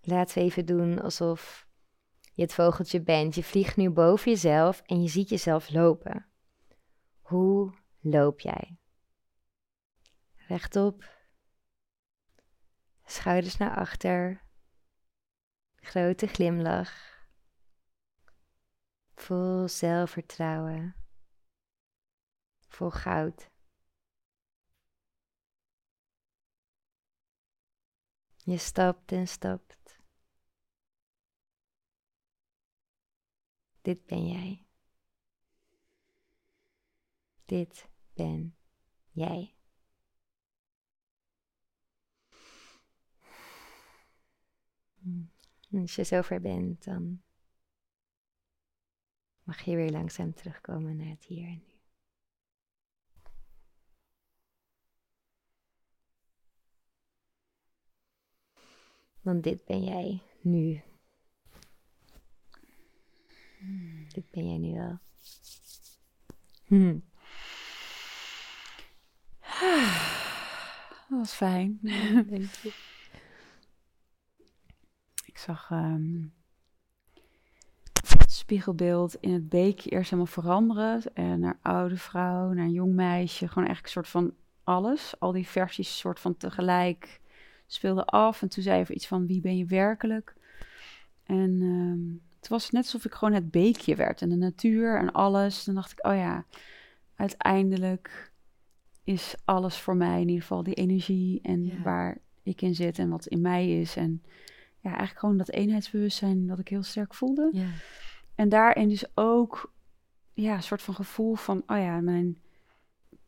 B: Laten we even doen alsof je het vogeltje bent. Je vliegt nu boven jezelf en je ziet jezelf lopen. Hoe loop jij? Rechtop. Schouders naar achter. Grote glimlach. Vol zelfvertrouwen. Vol goud. Je stapt en stapt. Dit ben jij. Dit ben jij. En als je zover bent, dan mag je weer langzaam terugkomen naar het hier en nu. Want dit ben jij nu. Dit ben jij nu wel.
A: Hm. Dat was fijn.
B: Dank je.
A: Zag ehm, het spiegelbeeld in het beekje eerst helemaal veranderen. En naar oude vrouw, naar jong meisje. Gewoon eigenlijk een soort van alles. Al die versies soort van tegelijk speelden af. En toen zei je iets van wie ben je werkelijk? En ehm, het was net alsof ik gewoon het beekje werd en de natuur en alles. Dan dacht ik, oh ja, uiteindelijk is alles voor mij in ieder geval die energie en waar ik in zit en wat in mij is. En ja, eigenlijk gewoon dat eenheidsbewustzijn dat ik heel sterk voelde.
B: Ja.
A: En daarin dus ook ja, een soort van gevoel van, oh ja, mijn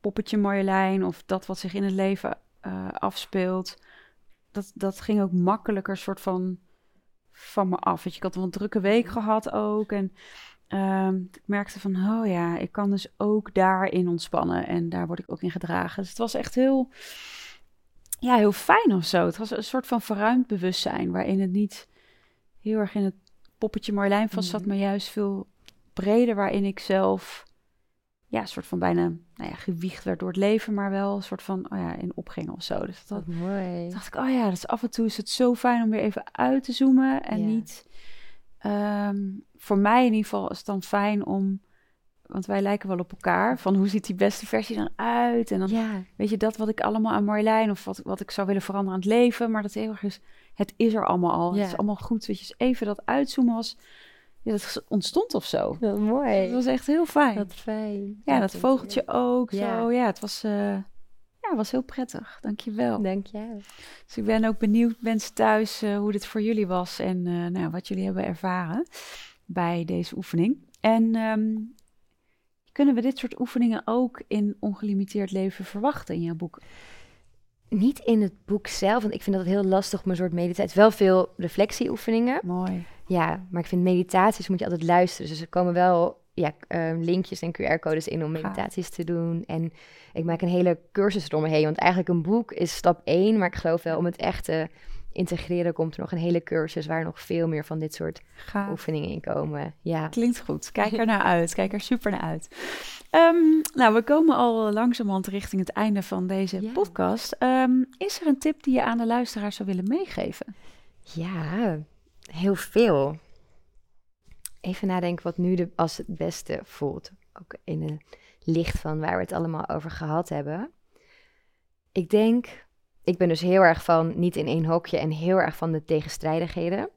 A: poppetje Marjolein of dat wat zich in het leven uh, afspeelt. Dat, dat ging ook makkelijker soort van van me af. Weet je, ik had een drukke week gehad ook. En um, ik merkte van, oh ja, ik kan dus ook daarin ontspannen. En daar word ik ook in gedragen. Dus het was echt heel, ja, heel fijn of zo. Het was een soort van verruimd bewustzijn. Waarin het niet heel erg in het poppetje Marlijn vast zat. Mm. Maar juist veel breder. Waarin ik zelf ja, een soort van bijna nou ja, gewicht werd door het leven, maar wel een soort van oh ja, in opging of zo. Dus dat,
B: mooi.
A: dacht ik, oh ja, dus af en toe is het zo fijn om weer even uit te zoomen en niet. Ehm, voor mij in ieder geval is het dan fijn om, want wij lijken wel op elkaar, van hoe ziet die beste versie dan uit? En dan
B: ja.
A: weet je dat wat ik allemaal aan Marjolein of wat, wat ik zou willen veranderen aan het leven, maar dat heel erg is, het is er allemaal al. Ja. Het is allemaal goed. Weet je, dus even dat uitzoomen was ja, dat ontstond of zo.
B: Dat mooi.
A: Dat was echt heel fijn.
B: Dat fijn.
A: Ja, dat, vogeltje ook. Ja. Zo. Ja, het was, uh, ja, was heel prettig. Dankjewel.
B: Dank je.
A: Dus ik ben ook benieuwd, mensen thuis, uh, hoe dit voor jullie was en uh, nou, wat jullie hebben ervaren bij deze oefening. En um, kunnen we dit soort oefeningen ook in ongelimiteerd leven verwachten in jouw boek?
B: niet in het boek zelf, want ik vind dat heel lastig om een soort meditatie. Wel veel reflectieoefeningen.
A: Mooi.
B: Ja, maar ik vind meditaties moet je altijd luisteren. Dus er komen wel ja, uh, linkjes en QR-codes in om meditaties te doen. En ik maak een hele cursus eromheen. Want eigenlijk een boek is stap één. Maar ik geloof wel om het echt te integreren komt er nog een hele cursus waar nog veel meer van dit soort oefeningen in komen. Ja.
A: Klinkt goed. Kijk er naar uit. Kijk er super naar uit. Ehm, nou, we komen al langzamerhand richting het einde van deze podcast. Ehm, is er een tip die je aan de luisteraar zou willen meegeven?
B: Ja, heel veel. Even nadenken wat nu de, als het beste voelt. Ook in het licht van waar we het allemaal over gehad hebben. Ik denk, ik ben dus heel erg van niet in één hokje en heel erg van de tegenstrijdigheden.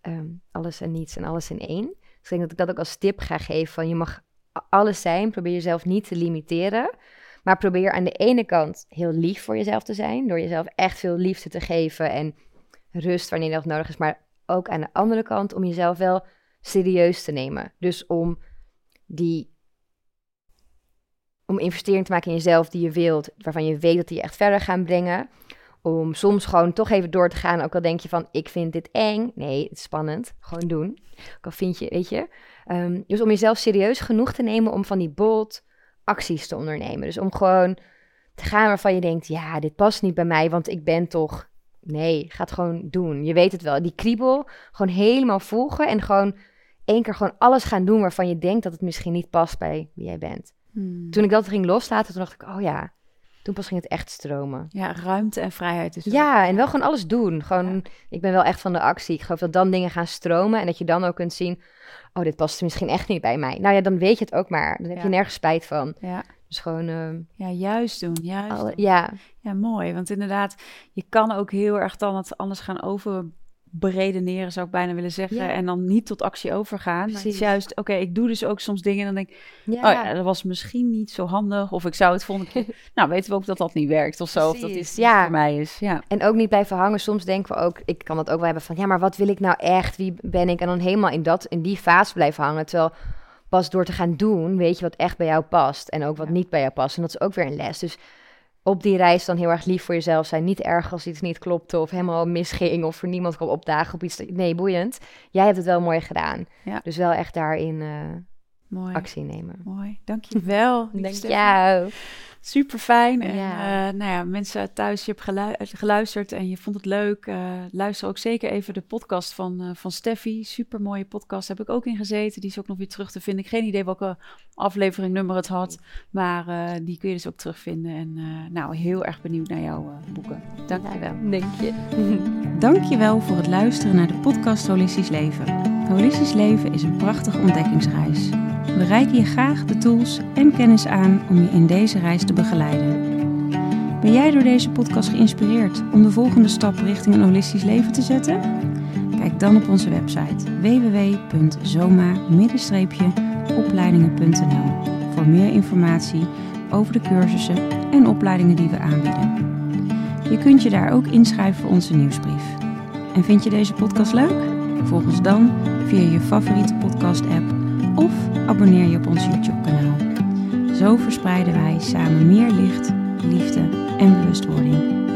B: Ehm, alles en niets en alles in één. Dus ik denk dat ik dat ook als tip ga geven van je mag alles zijn. Probeer jezelf niet te limiteren. Maar probeer aan de ene kant heel lief voor jezelf te zijn. Door jezelf echt veel liefde te geven en rust wanneer dat nodig is. Maar ook aan de andere kant om jezelf wel serieus te nemen. Dus om die om investering te maken in jezelf die je wilt, waarvan je weet dat die je echt verder gaan brengen. Om soms gewoon toch even door te gaan, ook al denk je van, ik vind dit eng. Nee, het is spannend. Gewoon doen. Ook al vind je, weet je. Um, dus om jezelf serieus genoeg te nemen om van die bold acties te ondernemen. Dus om gewoon te gaan waarvan je denkt, ja, dit past niet bij mij, want ik ben toch... Nee, ga het gewoon doen. Je weet het wel. Die kriebel gewoon helemaal volgen en gewoon één keer gewoon alles gaan doen waarvan je denkt dat het misschien niet past bij wie jij bent. Hmm. Toen ik dat ging loslaten, toen dacht ik, oh ja, toen pas ging het echt stromen.
A: Ja, ruimte en vrijheid. Dus
B: ja, en wel gewoon alles doen. Gewoon, ik ben wel echt van de actie. Ik geloof dat dan dingen gaan stromen en dat je dan ook kunt zien, oh, dit past misschien echt niet bij mij. Nou ja, dan weet je het ook maar. Dan heb je nergens spijt van. Ja. Dus gewoon... Ehm,
A: ja, juist doen, juist
B: Ja.
A: Ja, mooi. Want inderdaad, je kan ook heel erg dan het anders gaan over beredeneren, zou ik bijna willen zeggen. En dan niet tot actie overgaan. Het is juist, oké, ik doe dus ook soms dingen en dan denk ik, ja. oh ja, dat was misschien niet zo handig. Of ik zou het volgende keer, nou weten we ook dat dat niet werkt of zo. Of dat dit ja. voor mij is. Ja.
B: En ook niet blijven hangen. Soms denken we ook, ik kan dat ook wel hebben van, ja, maar wat wil ik nou echt? Wie ben ik? En dan helemaal in, dat, in die fase blijven hangen. Terwijl pas door te gaan doen, weet je wat echt bij jou past. En ook wat niet bij jou past. En dat is ook weer een les. Dus op die reis dan heel erg lief voor jezelf zijn. Niet erg als iets niet klopte of helemaal misging of voor niemand kwam opdagen op iets. Nee, boeiend. Jij hebt het wel mooi gedaan. Ja. Dus wel echt daarin uh, mooi. actie nemen.
A: Mooi, dankjewel.
B: Dank jou.
A: Super fijn. En ja. Uh, nou ja, mensen thuis, je hebt geluisterd en je vond het leuk. Uh, luister ook zeker even de podcast van, uh, van Steffi. Super mooie podcast. Heb ik ook in gezeten. Die is ook nog weer terug te vinden. Ik geen idee welke aflevering nummer het had. Maar die kun je dus ook terugvinden. En nou, heel erg benieuwd naar jouw boeken. Dank je wel.
B: Dank je.
A: Dank je wel voor het luisteren naar de podcast Holistisch Leven. Holistisch Leven is een prachtige ontdekkingsreis. We reiken je graag de tools en kennis aan om je in deze reis begeleiden. Ben jij door deze podcast geïnspireerd om de volgende stap richting een holistisch leven te zetten? Kijk dan op onze website www.zoma-opleidingen.nl voor meer informatie over de cursussen en opleidingen die we aanbieden. Je kunt je daar ook inschrijven voor onze nieuwsbrief. En vind je deze podcast leuk? Volg ons dan via je favoriete podcast-app of abonneer je op ons YouTube-kanaal. Zo verspreiden wij samen meer licht, liefde en bewustwording.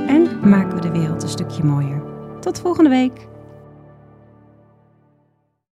A: En maken we de wereld een stukje mooier. Tot volgende week!